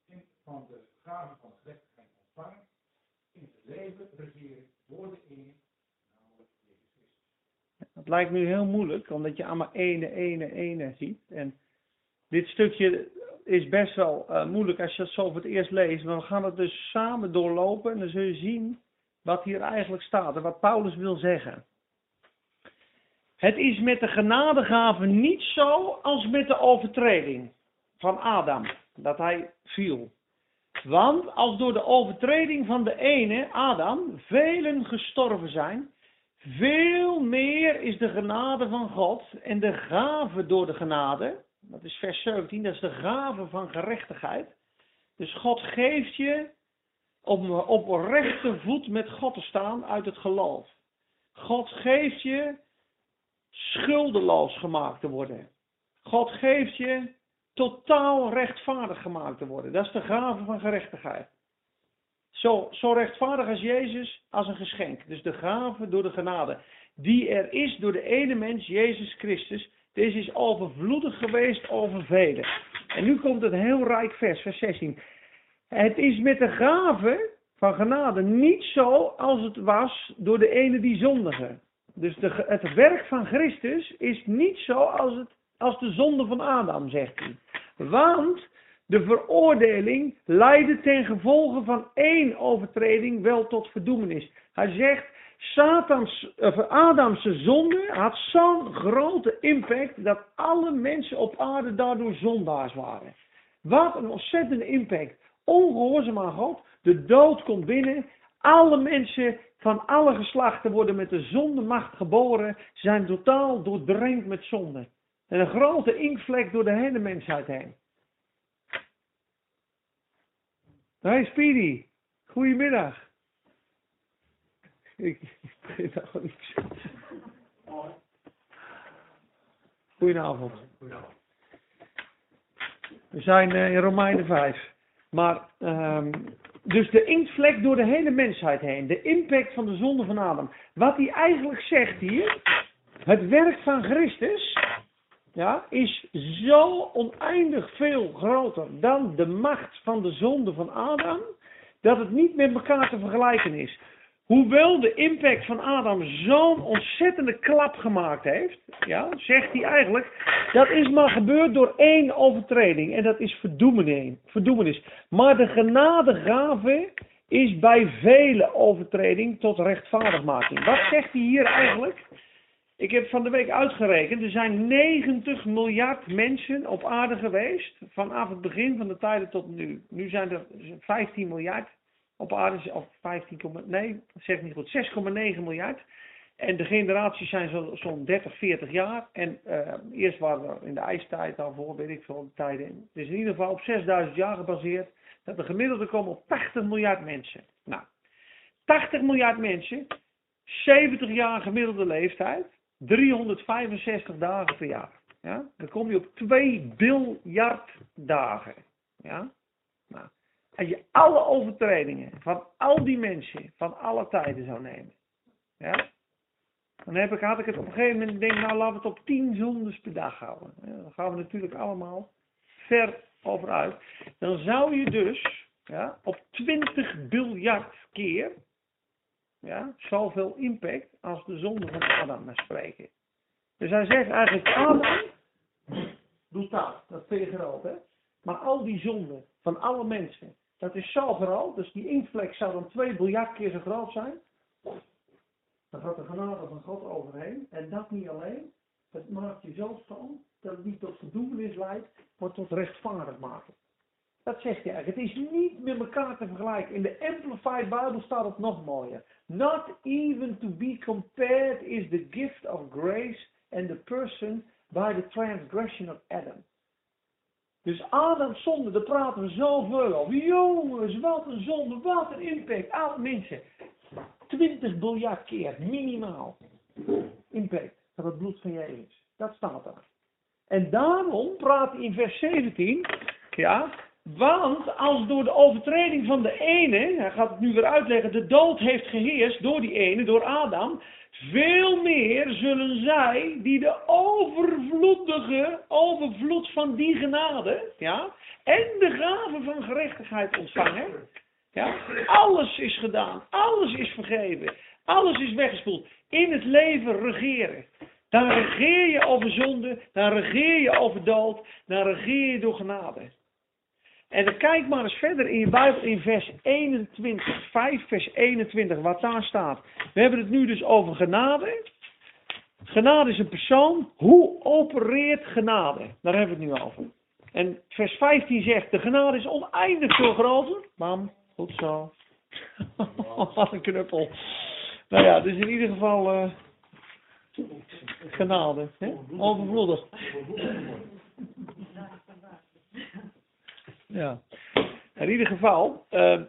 en van de gave van de gerechtigheid ontvangen, in het leven regeren door de ene, namelijk Jezus. Het lijkt nu heel moeilijk, omdat je allemaal ene, ene, ene ziet. En dit stukje is best wel uh, moeilijk als je het zo voor het eerst leest. Maar we gaan het dus samen doorlopen en dan zul je zien wat hier eigenlijk staat en wat Paulus wil zeggen. Het is met de genadegave niet zo als met de overtreding van Adam, dat hij viel. Want als door de overtreding van de ene, Adam, velen gestorven zijn, veel meer is de genade van God en de gave door de genade, dat is vers 17, dat is de gave van gerechtigheid. Dus God geeft je om op rechte voet met God te staan uit het geloof. God geeft je schuldeloos gemaakt te worden. God geeft je totaal rechtvaardig gemaakt te worden. Dat is de gave van gerechtigheid. Zo, zo rechtvaardig als Jezus, als een geschenk. Dus de gave door de genade. Die er is door de ene mens, Jezus Christus. Deze is overvloedig geweest over velen. En nu komt het heel rijk vers, vers 16. Het is met de gave van genade niet zo als het was door de ene die zondige. Dus de, het werk van Christus is niet zo als, het, als de zonde van Adam, zegt hij. Want de veroordeling leidde ten gevolge van één overtreding wel tot verdoemenis. Hij zegt, Satans, of Adamse zonde had zo'n grote impact dat alle mensen op aarde daardoor zondaars waren. Wat een ontzettende impact. Ongehoorzaam aan God, de dood komt binnen, alle mensen van alle geslachten worden met de zondemacht geboren, zijn totaal doordrenkt met zonde. En een grote inkvlek door de hele mensheid heen. Hey Speedy, goedemiddag. Ik begin daar gewoon niet Goedenavond. We zijn eh, in Romeinen 5. Maar, um, dus de inktvlek door de hele mensheid heen. De impact van de zonde van Adam. Wat hij eigenlijk zegt hier. Het werk van Christus ja, is zo oneindig veel groter dan de macht van de zonde van Adam, dat het niet met elkaar te vergelijken is. Hoewel de impact van Adam zo'n ontzettende klap gemaakt heeft, ja, zegt hij eigenlijk, dat is maar gebeurd door één overtreding en dat is verdoemenis. Maar de genadegave is bij vele overtreding tot rechtvaardigmaking. Wat zegt hij hier eigenlijk? Ik heb van de week uitgerekend, er zijn 90 miljard mensen op aarde geweest. Vanaf het begin van de tijden tot nu. Nu zijn er 15 miljard op aarde, of 15, nee, zeg niet goed, 6,9 miljard. En de generaties zijn zo'n zo 30, 40 jaar. En uh, eerst waren we in de ijstijd al voor, weet ik veel tijden. Is in ieder geval op 6000 jaar gebaseerd. Dat de gemiddelde komen op 80 miljard mensen. Nou, 80 miljard mensen, 70 jaar gemiddelde leeftijd. 365 dagen per jaar. Ja? Dan kom je op 2 biljard dagen. Ja? Nou, als je alle overtredingen van al die mensen van alle tijden zou nemen. Ja? Dan heb ik, had ik het op een gegeven moment, denk nou laten we het op 10 zondes per dag houden. Ja, dan gaan we natuurlijk allemaal ver over uit. Dan zou je dus ja, op 20 biljard keer ja, zoveel impact als de zonde van Adam maar spreken. Dus hij zegt eigenlijk, Adam doet dat, dat groot hè. Maar al die zonden van alle mensen, dat is zo groot, dus die inktvlek zou dan 2 biljard keer zo groot zijn. Dan gaat de genade van God overheen. En dat niet alleen, het maakt je zo stand dat het niet tot verdoemenis leidt, maar tot rechtvaardig maken. Dat zegt hij eigenlijk. Het is niet met elkaar te vergelijken. In de Amplified Bible staat het nog mooier. Not even to be compared is the gift of grace and the person by the transgression of Adam. Dus Adam's zonde, daar praten we zoveel over. Jongens, wat een zonde, wat een impact. Alle mensen. 20 biljard keer, minimaal. Impact van het bloed van Jezus. Dat staat er. En daarom praat in vers 17, ja, want als door de overtreding van de ene, hij gaat het nu weer uitleggen, de dood heeft geheerst door die ene, door Adam, veel meer zullen zij die de overvloedige overvloed van die genade, ja, en de gave van gerechtigheid ontvangen. Ja, alles is gedaan, alles is vergeven, alles is weggespoeld. In het leven regeren. Dan regeer je over zonde, dan regeer je over dood, dan regeer je door genade. En dan kijk maar eens verder in je Bijbel in vers 21, 5 vers 21, wat daar staat. We hebben het nu dus over genade. Genade is een persoon. Hoe opereert genade? Daar hebben we het nu over. En vers 15 zegt, de genade is oneindig veel groter. Bam, goed zo. wat een knuppel. Nou ja, dus in ieder geval uh, genade. Hè? Overvloedig. Ja. In ieder geval, uh,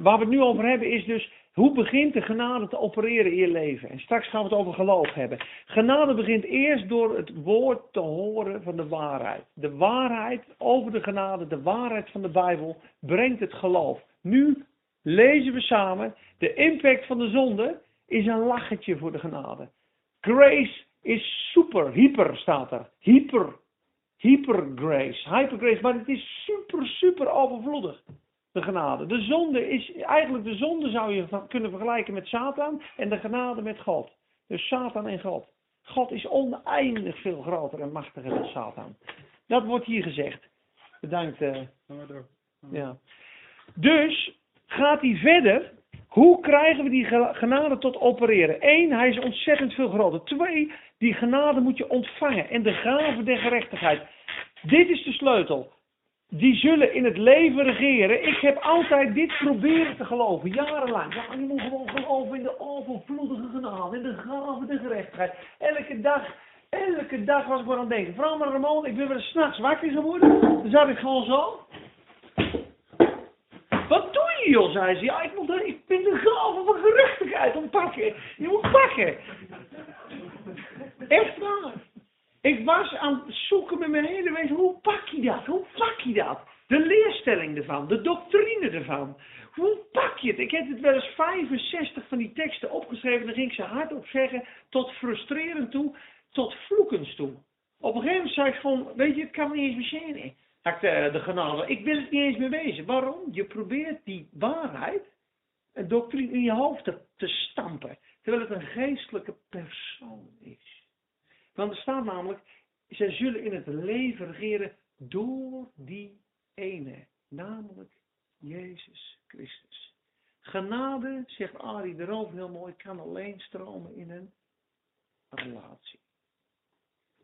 waar we het nu over hebben is dus, hoe begint de genade te opereren in je leven? En straks gaan we het over geloof hebben. Genade begint eerst door het woord te horen van de waarheid. De waarheid over de genade, de waarheid van de Bijbel, brengt het geloof. Nu lezen we samen, de impact van de zonde is een lachetje voor de genade. Grace is super, hyper staat er. Hyper hypergrace, hypergrace, maar het is super, super overvloedig. De genade. De zonde is, eigenlijk de zonde zou je kunnen vergelijken met Satan en de genade met God. Dus Satan en God. God is oneindig veel groter en machtiger dan Satan. Dat wordt hier gezegd. Bedankt. Uh, ja. Dus gaat hij verder. Hoe krijgen we die genade tot opereren? Eén, hij is ontzettend veel groter. Twee, die genade moet je ontvangen. En de gave der gerechtigheid. Dit is de sleutel. Die zullen in het leven regeren. Ik heb altijd dit proberen te geloven, jarenlang. Ja, je moet gewoon geloven in de overvloedige genade, in de gave der gerechtigheid. Elke dag, elke dag was ik maar aan het denken. Vooral maar Ramon, ik ben weer s'nachts wakker geworden. Dan zat ik gewoon zo. Wat doe je joh, zei ze. Ja, ik, moet, ik ben de gave van gerechtigheid ontpakken. Je moet pakken. Echt waar. Ik was aan het zoeken met mijn hele wezen. Hoe pak je dat? Hoe pak je dat? De leerstelling ervan, de doctrine ervan. Hoe pak je het? Ik heb het wel eens 65 van die teksten opgeschreven. Dan ging ik ze hardop zeggen. Tot frustrerend toe. Tot vloekens toe. Op een gegeven moment zei ik gewoon. Weet je, het kan me niet eens meer zijn. Ik de, de genade. Ik wil het niet eens meer wezen. Waarom? Je probeert die waarheid. Een doctrine in je hoofd te, te stampen. Terwijl het een geestelijke persoon is. Want er staat namelijk, zij zullen in het leven regeren door die ene, namelijk Jezus Christus. Genade, zegt Ari erover heel mooi, kan alleen stromen in een relatie.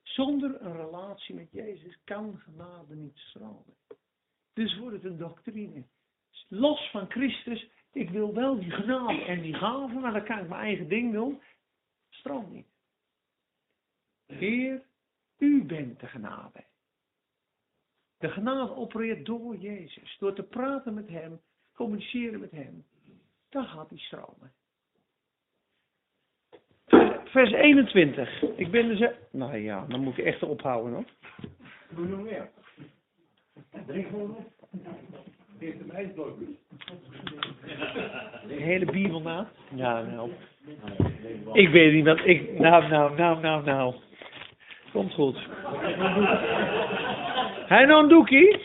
Zonder een relatie met Jezus kan genade niet stromen. Dus wordt het een doctrine. Los van Christus, ik wil wel die genade en die gaven, maar dan kan ik mijn eigen ding doen. Stroomt niet. Heer, u bent de genade. De genade opereert door Jezus. Door te praten met Hem, communiceren met Hem. Dan gaat hij stromen. vers 21. Ik ben dus... Nou ja, dan moet ik echt ophouden hoor. Doe nog meer. Drink. Geef hem ijsblokjes. De hele Bijbel na. Ja, nou. Ik weet niet wat ik... Nou, nou, nou, nou, nou. Komt goed. Hij nou doekie?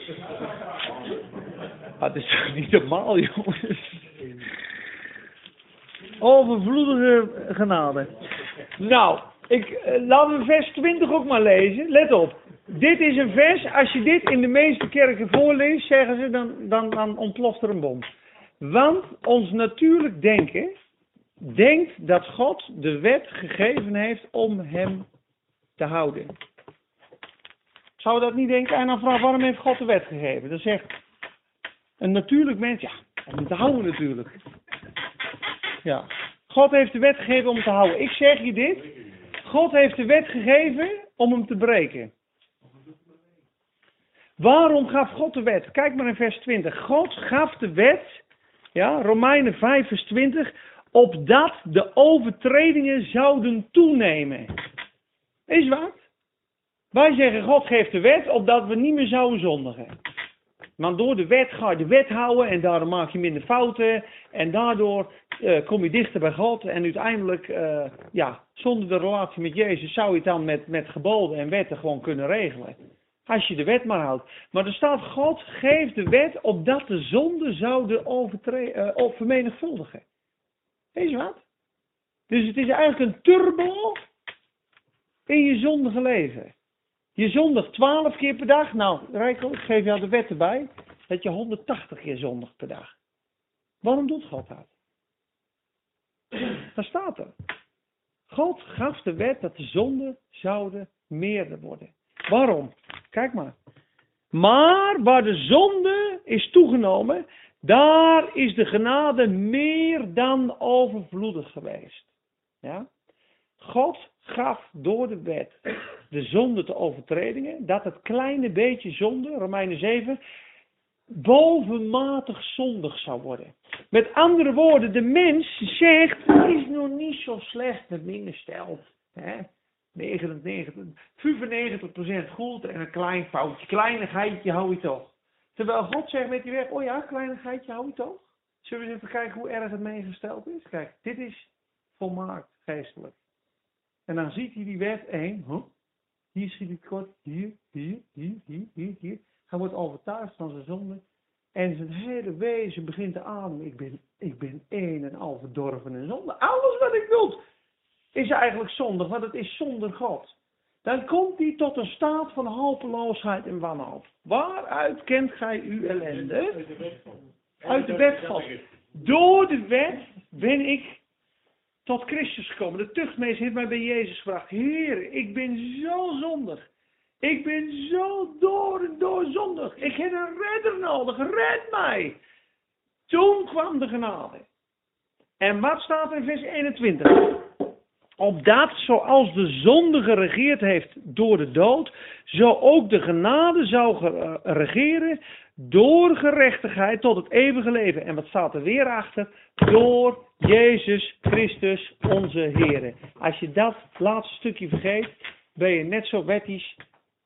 Ah, Dat is toch niet normaal, jongens. Overvloedige genade. Nou, ik, eh, laten we vers 20 ook maar lezen. Let op. Dit is een vers, als je dit in de meeste kerken voorleest, zeggen ze, dan, dan, dan ontploft er een bom. Want ons natuurlijk denken denkt dat God de wet gegeven heeft om hem te houden. Zou dat niet denken? En dan vraag waarom heeft God de wet gegeven? Dan zegt een natuurlijk mens, ja, om te houden natuurlijk. Ja. God heeft de wet gegeven om te houden. Ik zeg je dit. God heeft de wet gegeven om hem te breken. Waarom gaf God de wet? Kijk maar in vers 20. God gaf de wet, ja, Romeinen 5 vers 20, opdat de overtredingen zouden toenemen. Is wat? Wij zeggen God geeft de wet opdat we niet meer zouden zondigen. Want door de wet ga je de wet houden en daardoor maak je minder fouten. En daardoor eh, kom je dichter bij God. En uiteindelijk, eh, ja, zonder de relatie met Jezus zou je het dan met, met geboden en wetten gewoon kunnen regelen. Als je de wet maar houdt. Maar er staat, God geeft de wet opdat de zonde zouden of vermenigvuldigen. Weet je wat? Dus het is eigenlijk een turbo in je zondige leven. Je zondigt 12 keer per dag. Nou, Rijkel, ik geef jou de wet erbij. Dat je 180 keer zondigt per dag. Waarom doet God dat? Daar staat er. God gaf de wet dat de zonden zouden meerder worden. Waarom? Kijk maar. Maar waar de zonde is toegenomen, daar is de genade meer dan overvloedig geweest. Ja? God gaf door de wet de zonde te overtredingen, dat het kleine beetje zonde, Romeinen 7, bovenmatig zondig zou worden. Met andere woorden, de mens zegt, het is nog niet zo slecht met me gesteld. Hè? 99, 95% goed en een klein foutje, kleinigheidje hou je toch. Terwijl God zegt met die weg, oh ja, kleinigheidje hou je toch. Zullen we eens even kijken hoe erg het meegesteld is? Kijk, dit is volmaakt geestelijk. En dan ziet hij die wet één, huh? hier schiet het kort, hier, hier, hier, hier, hier, hier. Hij wordt overtuigd van zijn zonde. En zijn hele wezen begint te ademen. Ik ben, ik ben één en al verdorven en zonde. Alles wat ik doe is eigenlijk zondig, want het is zonder God. Dan komt hij tot een staat van hopeloosheid en wanhoop. Waaruit kent gij uw ellende? Uit de wet God. Door de wet ben ik tot Christus gekomen. De tuchtmeester heeft mij bij Jezus gebracht. Heer, ik ben zo zondig. Ik ben zo door en door zondig. Ik heb een redder nodig. Red mij. Toen kwam de genade. En wat staat er in vers 21? Opdat, zoals de zonde geregeerd heeft door de dood, zo ook de genade zou ge- regeren door gerechtigheid tot het eeuwige leven. En wat staat er weer achter? Door Jezus Christus onze Heer. Als je dat laatste stukje vergeet, ben je net zo wettisch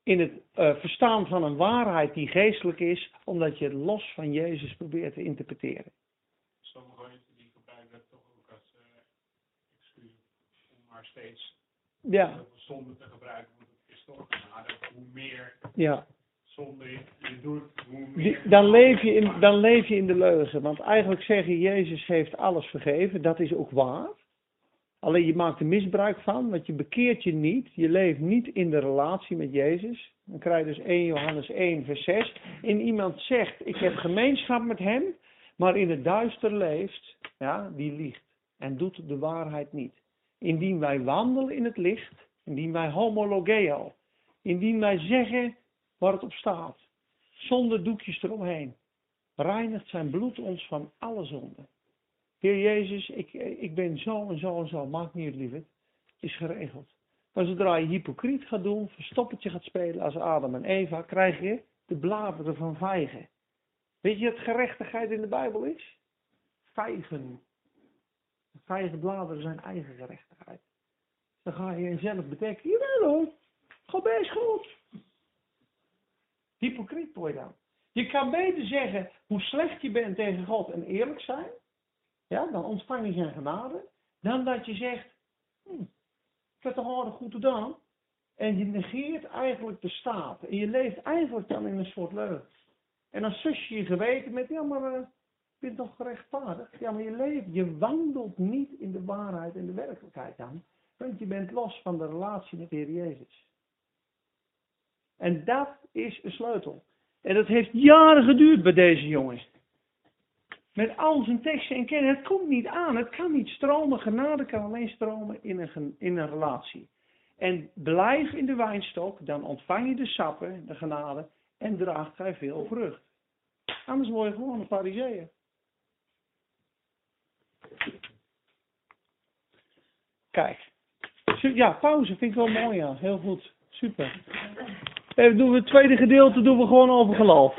in het eh, verstaan van een waarheid die geestelijk is, omdat je het los van Jezus probeert te interpreteren. Sommige die gebruiken dat toch ook als eh, excuus om maar steeds Ja, zonde te gebruiken. Want het is toch. Hoe meer ja. Doet, dan, leef je in, dan leef je in de leugen. Want eigenlijk zeg je, Jezus heeft alles vergeven. Dat is ook waar. Alleen je maakt er misbruik van, want je bekeert je niet. Je leeft niet in de relatie met Jezus. Dan krijg je dus 1 Johannes 1 vers 6. In iemand zegt, ik heb gemeenschap met hem, maar in het duister leeft, ja, die liegt. En doet de waarheid niet. Indien wij wandelen in het licht, indien wij homologeo, indien wij zeggen waar het op staat, zonder doekjes eromheen, reinigt zijn bloed ons van alle zonden. Heer Jezus, ik, ik ben zo en zo en zo, maakt niet uit lieverd, is geregeld. Maar zodra je hypocriet gaat doen, verstoppertje gaat spelen als Adam en Eva, krijg je de bladeren van vijgen. Weet je wat gerechtigheid in de Bijbel is? Vijgen. Vijgenbladeren zijn eigen gerechtigheid. Dan ga je jezelf bedekken. Jawel hoor, ga best goed. Hypocriet word je dan. Je kan beter zeggen hoe slecht je bent tegen God en eerlijk zijn. Ja, dan ontvang je zijn genade. Dan dat je zegt, hm, ik heb toch aardig goed gedaan. En je negeert eigenlijk de staat. En je leeft eigenlijk dan in een soort leugen. En dan zus je je geweten met, ja maar eh, je bent toch gerechtvaardigd? Ja maar je leeft, je wandelt niet in de waarheid en de werkelijkheid dan. Want je bent los van de relatie met de Heer Jezus. En dat is een sleutel. En dat heeft jaren geduurd bij deze jongen. Met al zijn teksten en kennis. Het komt niet aan. Het kan niet stromen. Genade kan alleen stromen in een, in een relatie. En blijf in de wijnstok. Dan ontvang je de sappen, de genade. En draagt gij veel vrucht. Anders word je gewoon een fariseeër. Kijk. Ja, pauze vind ik wel mooi, ja. Heel goed. Super. Even doen we het tweede gedeelte doen we gewoon over geloof.